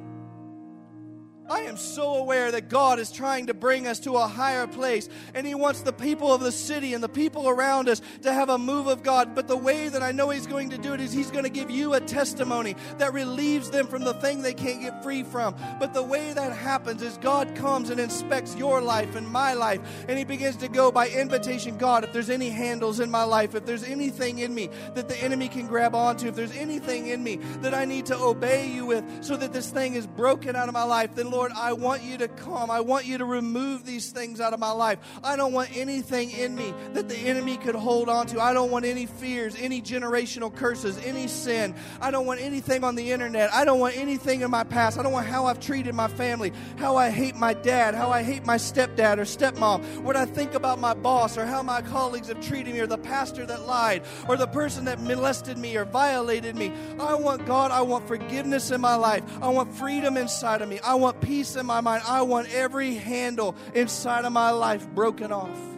I am so aware that God is trying to bring us to a higher place, and He wants the people of the city and the people around us to have a move of God. But the way that I know He's going to do it is He's going to give you a testimony that relieves them from the thing they can't get free from. But the way that happens is God comes and inspects your life and my life, and He begins to go by invitation God, if there's any handles in my life, if there's anything in me that the enemy can grab onto, if there's anything in me that I need to obey you with so that this thing is broken out of my life, then Lord, Lord, I want you to come. I want you to remove these things out of my life. I don't want anything in me that the enemy could hold on to. I don't want any fears, any generational curses, any sin. I don't want anything on the internet. I don't want anything in my past. I don't want how I've treated my family, how I hate my dad, how I hate my stepdad or stepmom, what I think about my boss or how my colleagues have treated me or the pastor that lied or the person that molested me or violated me. I want God, I want forgiveness in my life. I want freedom inside of me. I want peace peace in my mind. I want every handle inside of my life broken off.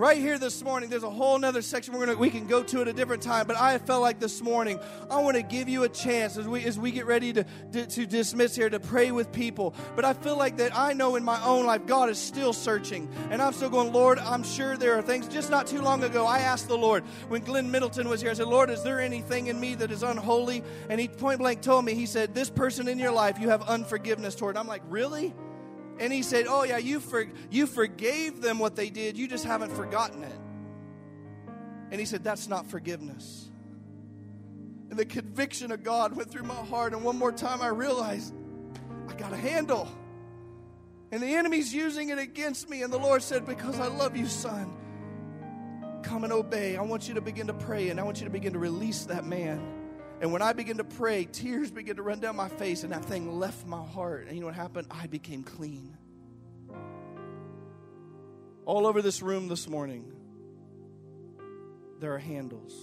Right here this morning, there's a whole other section we're gonna we can go to at a different time. But I felt like this morning, I want to give you a chance as we as we get ready to, to, to dismiss here to pray with people. But I feel like that I know in my own life God is still searching, and I'm still going, Lord. I'm sure there are things. Just not too long ago, I asked the Lord when Glenn Middleton was here. I said, Lord, is there anything in me that is unholy? And he point blank told me, he said, this person in your life you have unforgiveness toward. I'm like, really? And he said, Oh, yeah, you, for, you forgave them what they did, you just haven't forgotten it. And he said, That's not forgiveness. And the conviction of God went through my heart. And one more time, I realized I got a handle. And the enemy's using it against me. And the Lord said, Because I love you, son, come and obey. I want you to begin to pray and I want you to begin to release that man. And when I began to pray, tears began to run down my face, and that thing left my heart. And you know what happened? I became clean. All over this room this morning, there are handles.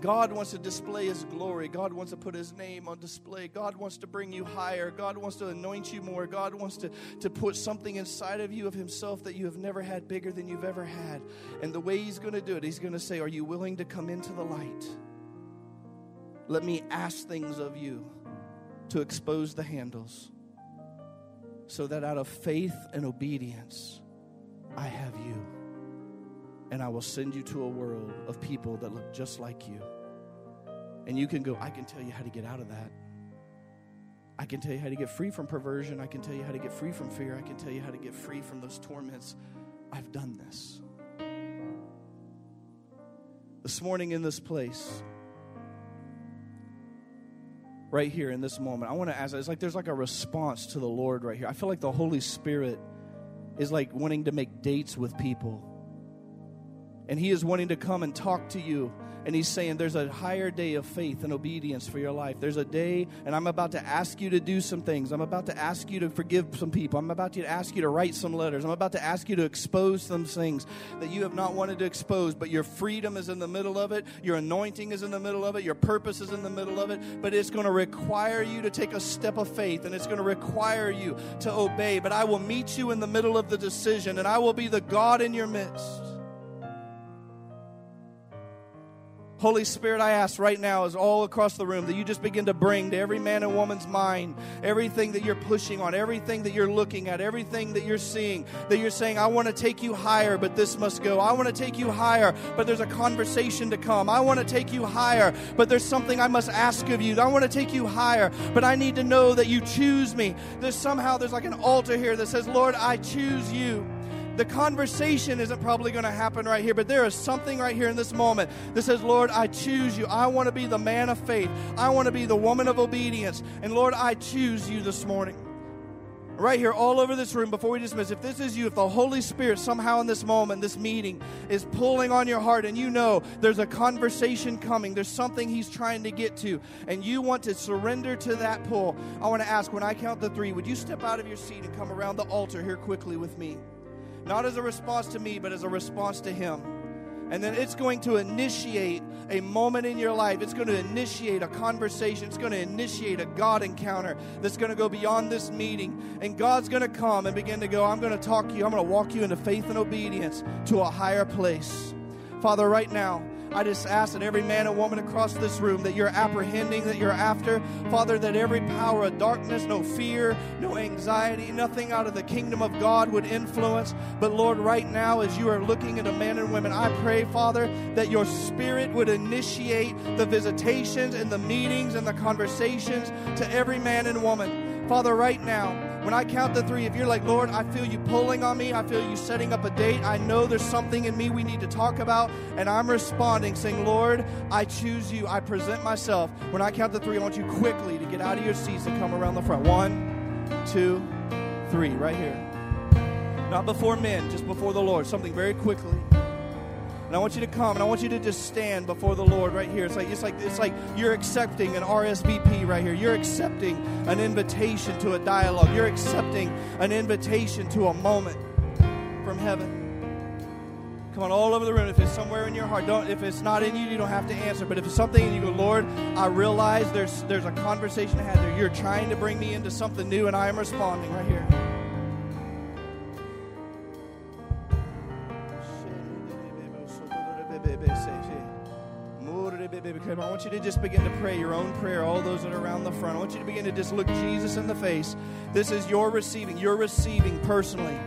God wants to display His glory. God wants to put His name on display. God wants to bring you higher. God wants to anoint you more. God wants to, to put something inside of you of Himself that you have never had bigger than you've ever had. And the way He's going to do it, He's going to say, Are you willing to come into the light? Let me ask things of you to expose the handles so that out of faith and obedience, I have you and I will send you to a world of people that look just like you. And you can go, I can tell you how to get out of that. I can tell you how to get free from perversion. I can tell you how to get free from fear. I can tell you how to get free from those torments. I've done this. This morning in this place, right here in this moment, I want to ask it's like there's like a response to the Lord right here. I feel like the Holy Spirit is like wanting to make dates with people and He is wanting to come and talk to you And he's saying there's a higher day of faith and obedience for your life. There's a day, and I'm about to ask you to do some things. I'm about to ask you to forgive some people. I'm about to ask you to write some letters. I'm about to ask you to expose some things that you have not wanted to expose, but your freedom is in the middle of it. Your anointing is in the middle of it. Your purpose is in the middle of it. But it's going to require you to take a step of faith, and it's going to require you to obey. But I will meet you in the middle of the decision, and I will be the God in your midst. Holy Spirit, I ask right now, is all across the room, that you just begin to bring to every man and woman's mind everything that you're pushing on, everything that you're looking at, everything that you're seeing, that you're saying, I want to take you higher, but this must go. I want to take you higher, but there's a conversation to come. I want to take you higher, but there's something I must ask of you. I want to take you higher, but I need to know that you choose me. There's somehow, there's like an altar here that says, Lord, I choose you the conversation isn't probably going to happen right here, but there is something right here in this moment that says, Lord, I choose you. I want to be the man of faith. I want to be the woman of obedience. And Lord, I choose you this morning. Right here, all over this room, before we dismiss, if this is you, if the Holy Spirit somehow in this moment, this meeting, is pulling on your heart and you know there's a conversation coming, there's something He's trying to get to, and you want to surrender to that pull, I want to ask when I count the three, would you step out of your seat and come around the altar here quickly with me? Not as a response to me, but as a response to Him. And then it's going to initiate a moment in your life. It's going to initiate a conversation. It's going to initiate a God encounter that's going to go beyond this meeting. And God's going to come and begin to go, I'm going to talk to you. I'm going to walk you into faith and obedience to a higher place. Father, right now, I just ask that every man and woman across this room that you're apprehending, that you're after, Father, that every power of darkness, no fear, no anxiety, nothing out of the kingdom of God would influence. But Lord, right now, as you are looking at a man and women, I pray, Father, that your spirit would initiate the visitations and the meetings and the conversations to every man and woman. Father, right now, when I count the three, if you're like, Lord, I feel you pulling on me, I feel you setting up a date, I know there's something in me we need to talk about, and I'm responding, saying, Lord, I choose you, I present myself. When I count the three, I want you quickly to get out of your seats and come around the front. One, two, three, right here. Not before men, just before the Lord. Something very quickly. And I want you to come and I want you to just stand before the Lord right here. It's like it's like it's like you're accepting an RSVP right here. You're accepting an invitation to a dialogue. You're accepting an invitation to a moment from heaven. Come on, all over the room. If it's somewhere in your heart, don't. If it's not in you, you don't have to answer. But if it's something and you go, Lord, I realize there's there's a conversation I had there. You're trying to bring me into something new, and I am responding right here. I want you to just begin to pray your own prayer, all those that are around the front. I want you to begin to just look Jesus in the face. This is your receiving. You're receiving personally.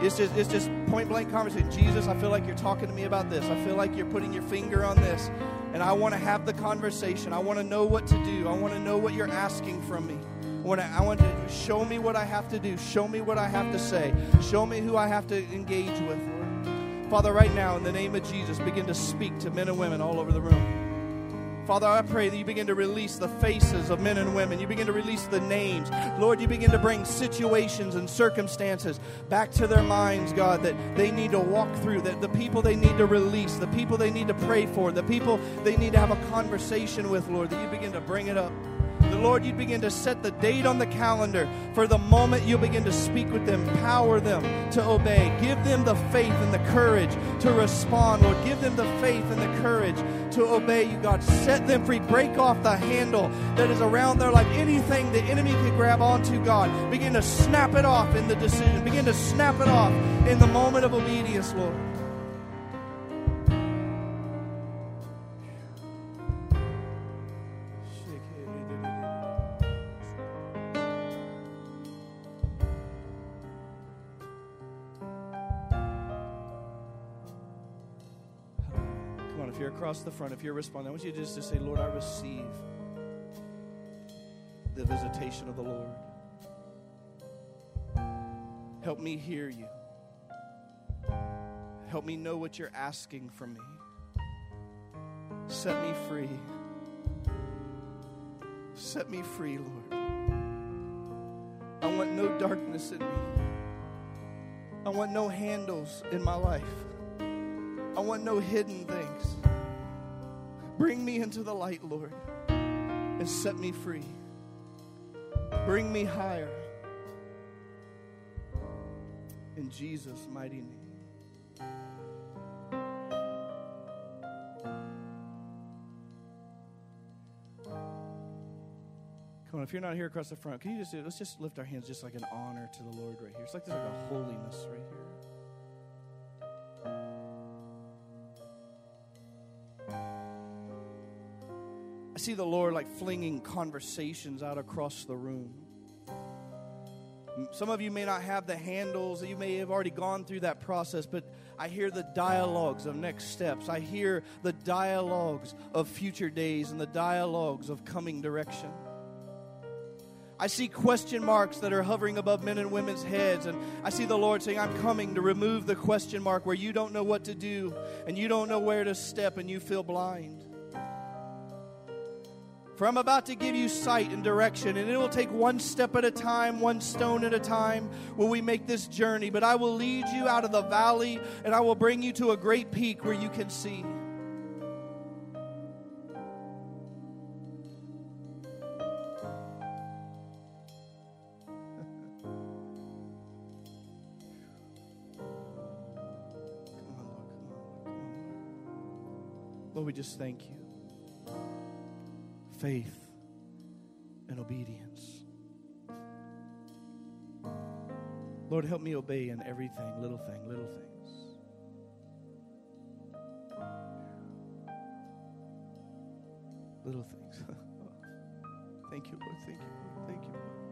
It's just, it's just point blank conversation. Jesus, I feel like you're talking to me about this. I feel like you're putting your finger on this. And I want to have the conversation. I want to know what to do. I want to know what you're asking from me. I want, to, I want to show me what I have to do. Show me what I have to say. Show me who I have to engage with. Father, right now, in the name of Jesus, begin to speak to men and women all over the room. Father, I pray that you begin to release the faces of men and women. You begin to release the names. Lord, you begin to bring situations and circumstances back to their minds, God, that they need to walk through, that the people they need to release, the people they need to pray for, the people they need to have a conversation with, Lord, that you begin to bring it up the Lord, you'd begin to set the date on the calendar for the moment you'll begin to speak with them, power them to obey. Give them the faith and the courage to respond, Lord. Give them the faith and the courage to obey you, God. Set them free. Break off the handle that is around their life. Anything the enemy can grab onto, God, begin to snap it off in the decision. Begin to snap it off in the moment of obedience, Lord. Across the front, if you're responding, I want you just to say, Lord, I receive the visitation of the Lord. Help me hear you. Help me know what you're asking from me. Set me free. Set me free, Lord. I want no darkness in me. I want no handles in my life. I want no hidden things. Bring me into the light, Lord, and set me free. Bring me higher. In Jesus' mighty name. Come on, if you're not here across the front, can you just let's just lift our hands just like an honor to the Lord right here. It's like there's like a holiness right here. I see the Lord like flinging conversations out across the room. Some of you may not have the handles, you may have already gone through that process, but I hear the dialogues of next steps. I hear the dialogues of future days and the dialogues of coming direction. I see question marks that are hovering above men and women's heads, and I see the Lord saying, I'm coming to remove the question mark where you don't know what to do and you don't know where to step and you feel blind. For I'm about to give you sight and direction, and it will take one step at a time, one stone at a time, will we make this journey. But I will lead you out of the valley, and I will bring you to a great peak where you can see. Come on, look, come on, come on. Lord, we just thank you faith and obedience. Lord, help me obey in everything, little thing, little things. Little things. thank you, Lord. Thank you, Lord. Thank you, Lord.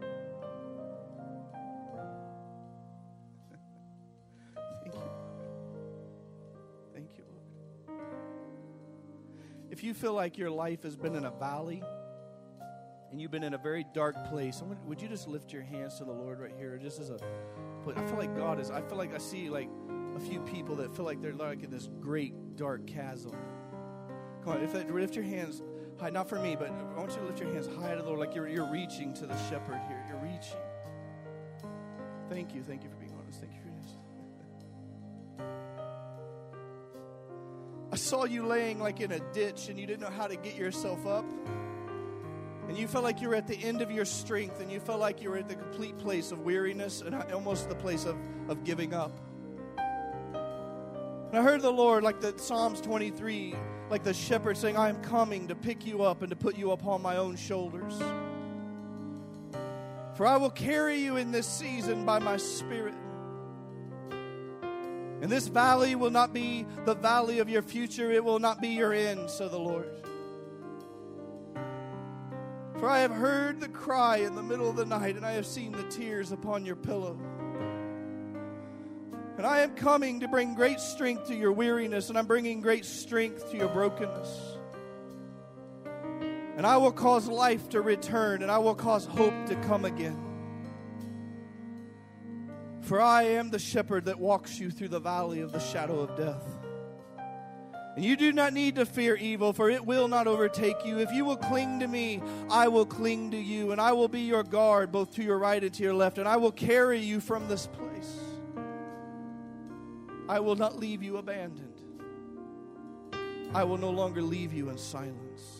If you feel like your life has been in a valley and you've been in a very dark place, would you just lift your hands to the Lord right here? Just as a, I feel like God is, I feel like I see like a few people that feel like they're like in this great dark chasm. Come on, if that, lift your hands high, not for me, but I want you to lift your hands high to the Lord, like you're, you're reaching to the shepherd here. You're reaching. Thank you. Thank you for being honest. Thank you saw you laying like in a ditch and you didn't know how to get yourself up. And you felt like you were at the end of your strength and you felt like you were at the complete place of weariness and almost the place of, of giving up. And I heard the Lord, like the Psalms 23, like the shepherd saying, I am coming to pick you up and to put you upon my own shoulders. For I will carry you in this season by my spirit. And this valley will not be the valley of your future, it will not be your end, said the Lord. For I have heard the cry in the middle of the night, and I have seen the tears upon your pillow. And I am coming to bring great strength to your weariness, and I'm bringing great strength to your brokenness. And I will cause life to return, and I will cause hope to come again. For I am the shepherd that walks you through the valley of the shadow of death. And you do not need to fear evil, for it will not overtake you. If you will cling to me, I will cling to you, and I will be your guard both to your right and to your left, and I will carry you from this place. I will not leave you abandoned. I will no longer leave you in silence.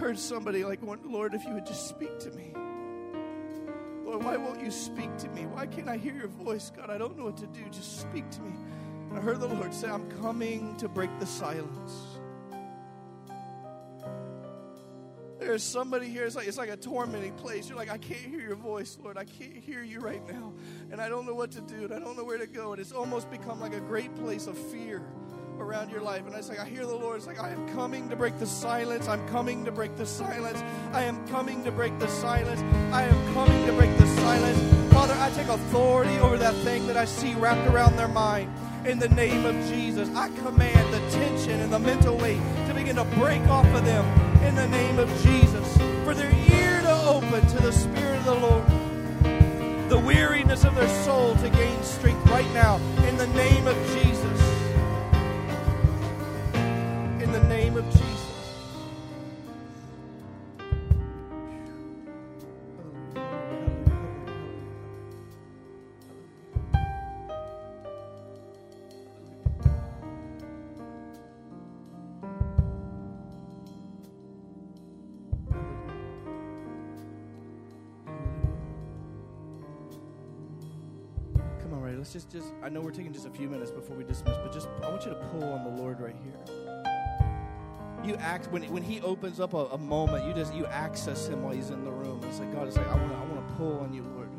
Heard somebody like, Lord, if you would just speak to me. Lord, why won't you speak to me? Why can't I hear your voice? God, I don't know what to do. Just speak to me. And I heard the Lord say, I'm coming to break the silence. There's somebody here, it's like, it's like a tormenting place. You're like, I can't hear your voice, Lord. I can't hear you right now. And I don't know what to do, and I don't know where to go. And it's almost become like a great place of fear around your life. And it's like, I hear the Lord. It's like, I am coming to break the silence. I'm coming to break the silence. I am coming to break the silence. I am coming to break the silence. Father, I take authority over that thing that I see wrapped around their mind. In the name of Jesus, I command the tension and the mental weight to begin to break off of them in the name of Jesus. For their ear to open to the Spirit of the Lord. The weariness of their soul to gain strength right now in the name of Jesus. name of Jesus. let's just just I know we're taking just a few minutes before we dismiss, but just I want you to pull on the Lord right here. You act, when, when He opens up a, a moment, you just, you access Him while He's in the room. It's like, God, is like, I want to I wanna pull on you, Lord,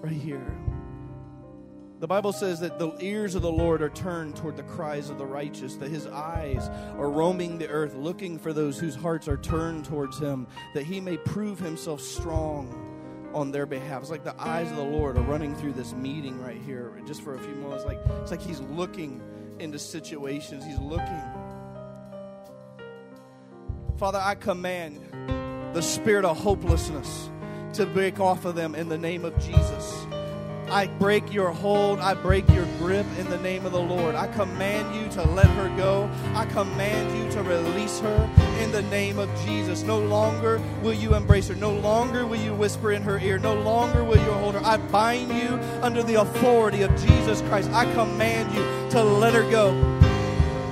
right here. The Bible says that the ears of the Lord are turned toward the cries of the righteous, that his eyes are roaming the earth, looking for those whose hearts are turned towards him, that he may prove himself strong on their behalf. It's like the eyes of the Lord are running through this meeting right here, just for a few moments. Like it's like he's looking into situations. He's looking. Father, I command the spirit of hopelessness to break off of them in the name of Jesus. I break your hold. I break your grip in the name of the Lord. I command you to let her go. I command you to release her in the name of Jesus. No longer will you embrace her. No longer will you whisper in her ear. No longer will you hold her. I bind you under the authority of Jesus Christ. I command you to let her go.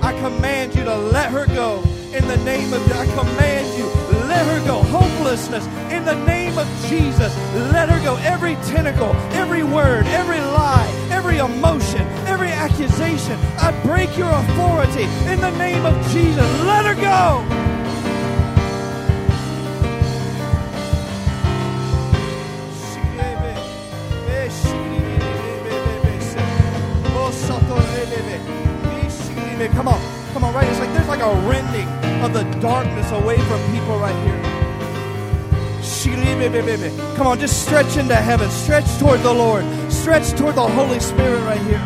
I command you to let her go in the name of I command you let her go hopelessness. In the name of Jesus let her go every tentacle every word every lie every emotion every accusation. I break your authority. In the name of Jesus let her go. Oh, come on, come on, right? It's like there's like a rending of the darkness away from people right here. Come on, just stretch into heaven. Stretch toward the Lord. Stretch toward the Holy Spirit right here.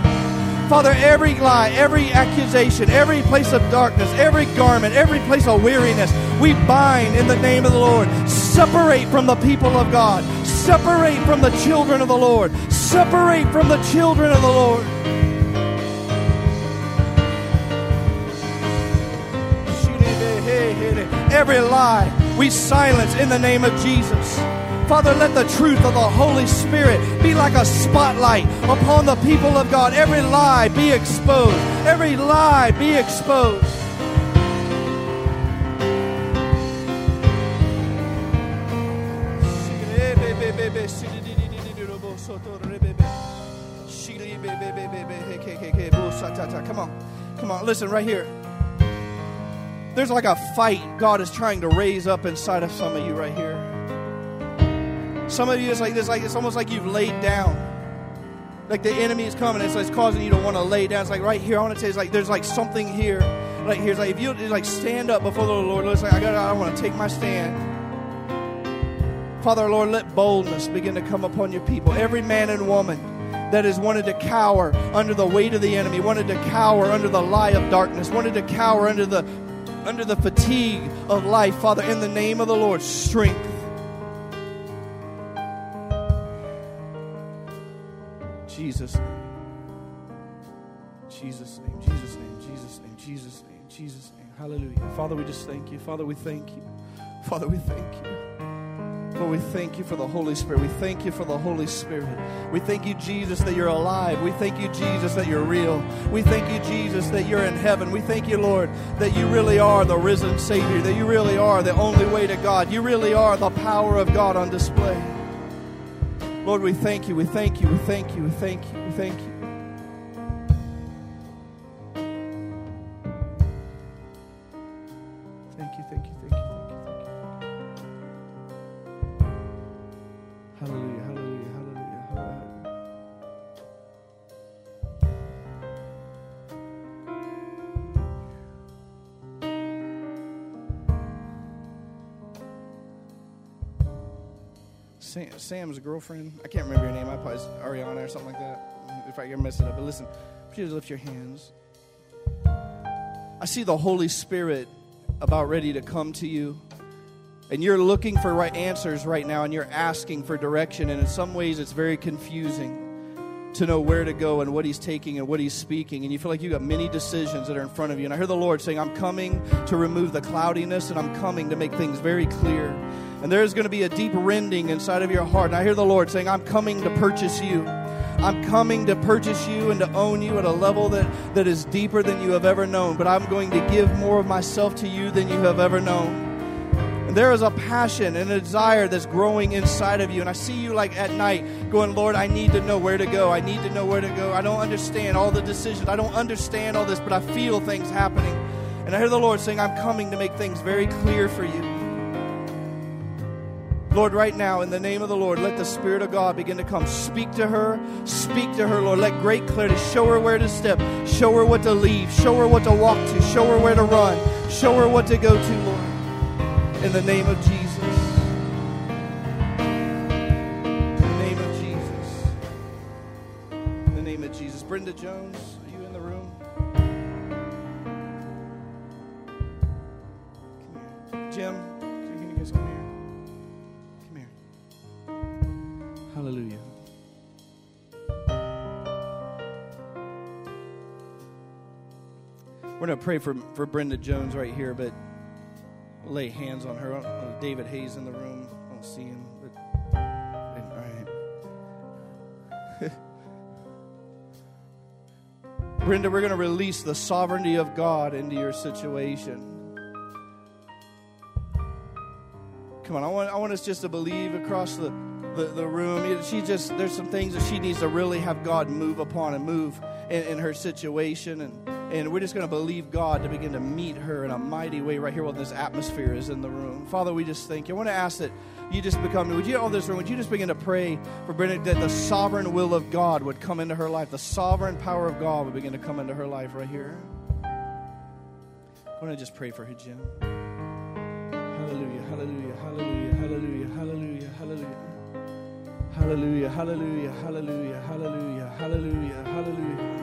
Father, every lie, every accusation, every place of darkness, every garment, every place of weariness, we bind in the name of the Lord. Separate from the people of God. Separate from the children of the Lord. Separate from the children of the Lord. Every lie we silence in the name of Jesus. Father, let the truth of the Holy Spirit be like a spotlight upon the people of God. Every lie be exposed. Every lie be exposed. Come on. Come on. Listen right here. There's like a fight God is trying to raise up inside of some of you right here. Some of you is like this, like it's almost like you've laid down. Like the enemy is coming, it's, it's causing you to want to lay down. It's like right here, I want to say it's like there's like something here. Right here, it's like if you like stand up before the Lord, it's like I got I want to take my stand. Father, Lord, let boldness begin to come upon your people. Every man and woman that has wanted to cower under the weight of the enemy, wanted to cower under the lie of darkness, wanted to cower under the under the fatigue of life, Father, in the name of the Lord, strength. Jesus' name. Jesus' name, Jesus' name, Jesus' name, Jesus' name, Jesus' name. Hallelujah. Father, we just thank you. Father, we thank you. Father, we thank you. Lord, we thank you for the Holy Spirit. We thank you for the Holy Spirit. We thank you, Jesus, that you're alive. We thank you, Jesus, that you're real. We thank you, Jesus, that you're in heaven. We thank you, Lord, that you really are the risen Savior, that you really are the only way to God. You really are the power of God on display. Lord, we thank you. We thank you. We thank you. We thank you. We thank you. Sam's girlfriend. I can't remember her name. I probably Ariana or something like that. If I can mess it up, but listen, please lift your hands. I see the Holy Spirit about ready to come to you. And you're looking for right answers right now, and you're asking for direction. And in some ways, it's very confusing to know where to go and what he's taking and what he's speaking. And you feel like you've got many decisions that are in front of you. And I hear the Lord saying, I'm coming to remove the cloudiness and I'm coming to make things very clear. And there's going to be a deep rending inside of your heart. And I hear the Lord saying, I'm coming to purchase you. I'm coming to purchase you and to own you at a level that, that is deeper than you have ever known. But I'm going to give more of myself to you than you have ever known. And there is a passion and a desire that's growing inside of you. And I see you like at night going, Lord, I need to know where to go. I need to know where to go. I don't understand all the decisions. I don't understand all this, but I feel things happening. And I hear the Lord saying, I'm coming to make things very clear for you. Lord, right now, in the name of the Lord, let the Spirit of God begin to come. Speak to her. Speak to her, Lord. Let great clarity show her where to step, show her what to leave, show her what to walk to, show her where to run, show her what to go to, Lord. In the name of Jesus. In the name of Jesus. In the name of Jesus. Brenda Jones, are you in the room? Jim, you guys come here? We're going to pray for, for Brenda Jones right here, but we'll lay hands on her. David Hayes in the room. I don't see him, but all right. Brenda, we're going to release the sovereignty of God into your situation. Come on, I want, I want us just to believe across the, the, the room. She just, there's some things that she needs to really have God move upon and move in, in her situation. And, and we're just going to believe God to begin to meet her in a mighty way right here while this atmosphere is in the room. Father, we just thank you. I want to ask that you just become, would you, all this room, would you just begin to pray for Brenda that the sovereign will of God would come into her life, the sovereign power of God would begin to come into her life right here. I want to just pray for her, Jim. Hallelujah, hallelujah, hallelujah, hallelujah, hallelujah, hallelujah. Hallelujah, hallelujah, hallelujah, hallelujah, hallelujah, hallelujah.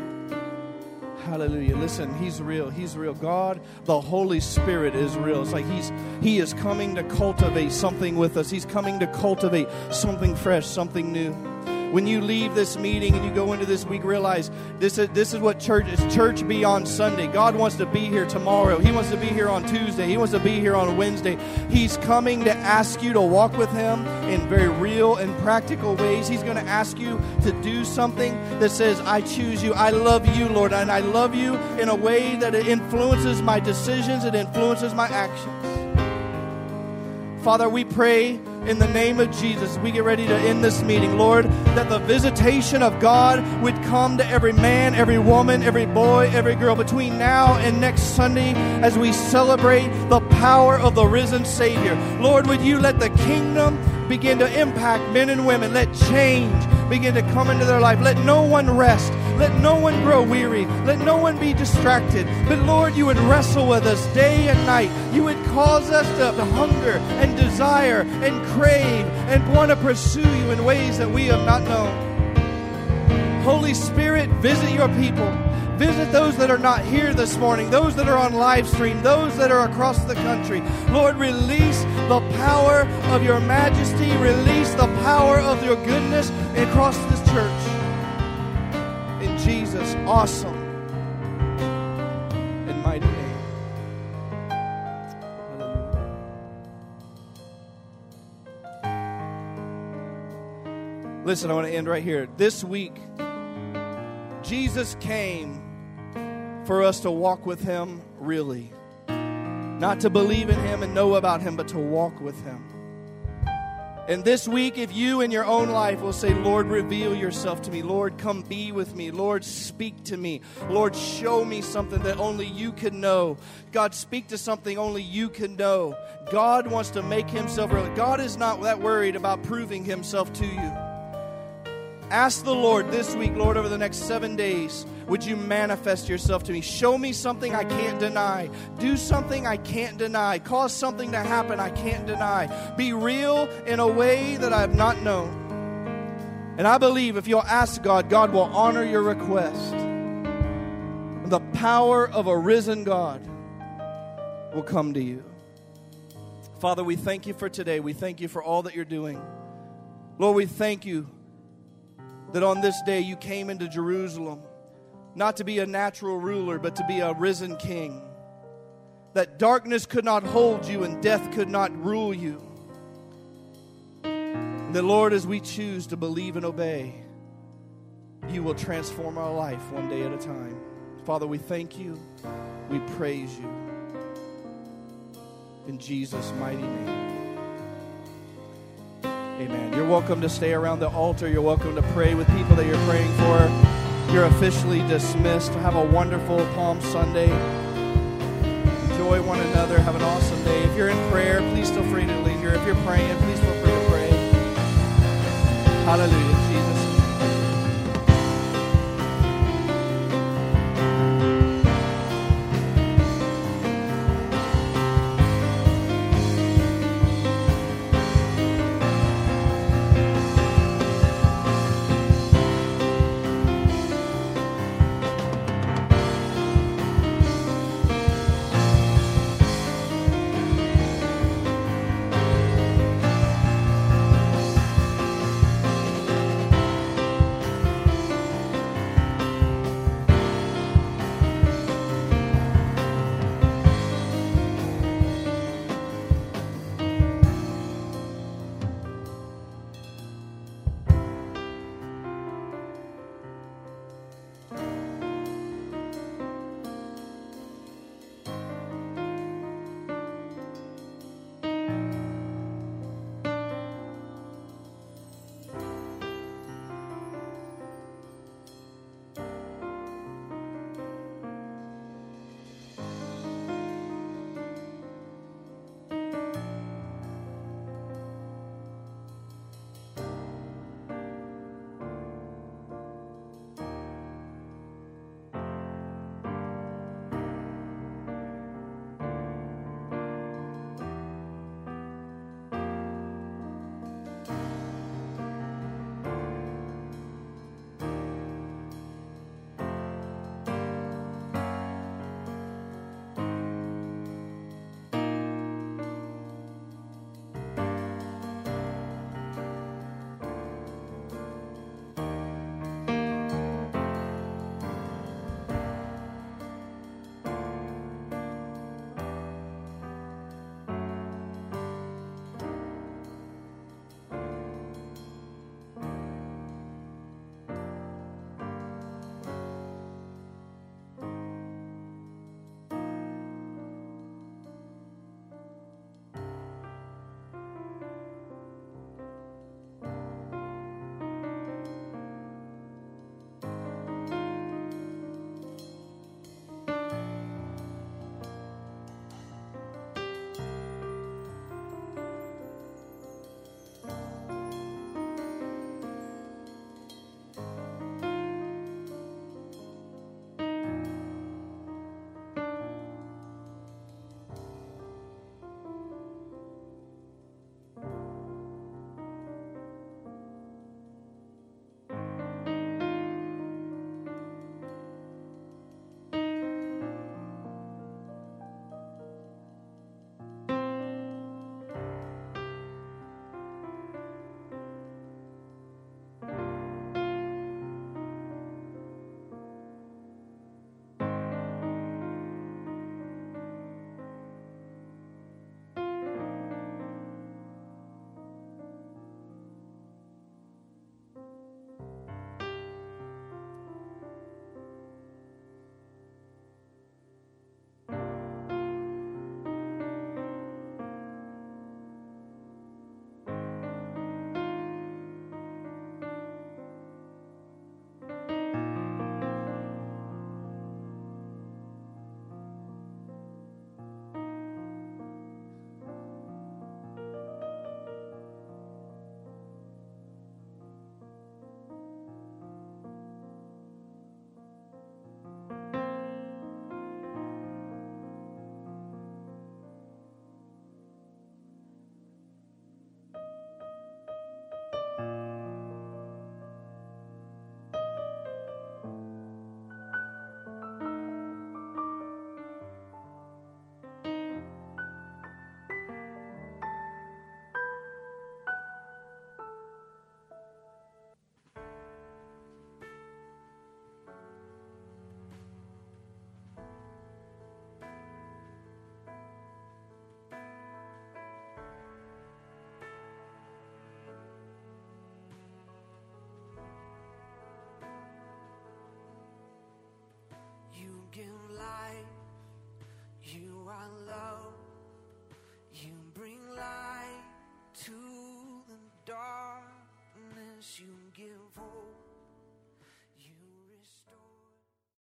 Hallelujah. Listen, he's real. He's real. God, the Holy Spirit is real. It's like he's he is coming to cultivate something with us. He's coming to cultivate something fresh, something new. When you leave this meeting and you go into this week, realize this is, this is what church is church beyond Sunday. God wants to be here tomorrow. He wants to be here on Tuesday. He wants to be here on Wednesday. He's coming to ask you to walk with Him in very real and practical ways. He's going to ask you to do something that says, I choose you. I love you, Lord. And I love you in a way that it influences my decisions, it influences my actions. Father, we pray in the name of Jesus, we get ready to end this meeting, Lord, that the visitation of God would come to every man, every woman, every boy, every girl between now and next Sunday as we celebrate the power of the risen Savior. Lord, would you let the kingdom begin to impact men and women? Let change begin to come into their life. Let no one rest. Let no one grow weary. Let no one be distracted. But Lord, you would wrestle with us day and night. You would cause us to hunger and desire and crave and want to pursue you in ways that we have not known. Holy Spirit, visit your people. Visit those that are not here this morning, those that are on live stream, those that are across the country. Lord, release the power of your majesty, release the power of your goodness across this church. Jesus' awesome and mighty name. Listen, I want to end right here. This week, Jesus came for us to walk with Him really. Not to believe in Him and know about Him, but to walk with Him. And this week, if you in your own life will say, Lord, reveal yourself to me. Lord, come be with me. Lord, speak to me. Lord, show me something that only you can know. God, speak to something only you can know. God wants to make himself real. God is not that worried about proving himself to you. Ask the Lord this week, Lord, over the next seven days, would you manifest yourself to me? Show me something I can't deny. Do something I can't deny. Cause something to happen I can't deny. Be real in a way that I have not known. And I believe if you'll ask God, God will honor your request. The power of a risen God will come to you. Father, we thank you for today. We thank you for all that you're doing. Lord, we thank you that on this day you came into Jerusalem not to be a natural ruler, but to be a risen king. That darkness could not hold you and death could not rule you. And that, Lord, as we choose to believe and obey, you will transform our life one day at a time. Father, we thank you. We praise you. In Jesus' mighty name. Amen. You're welcome to stay around the altar. You're welcome to pray with people that you're praying for. You're officially dismissed. Have a wonderful Palm Sunday. Enjoy one another. Have an awesome day. If you're in prayer, please feel free to leave here. If you're praying, please feel free to pray. Hallelujah.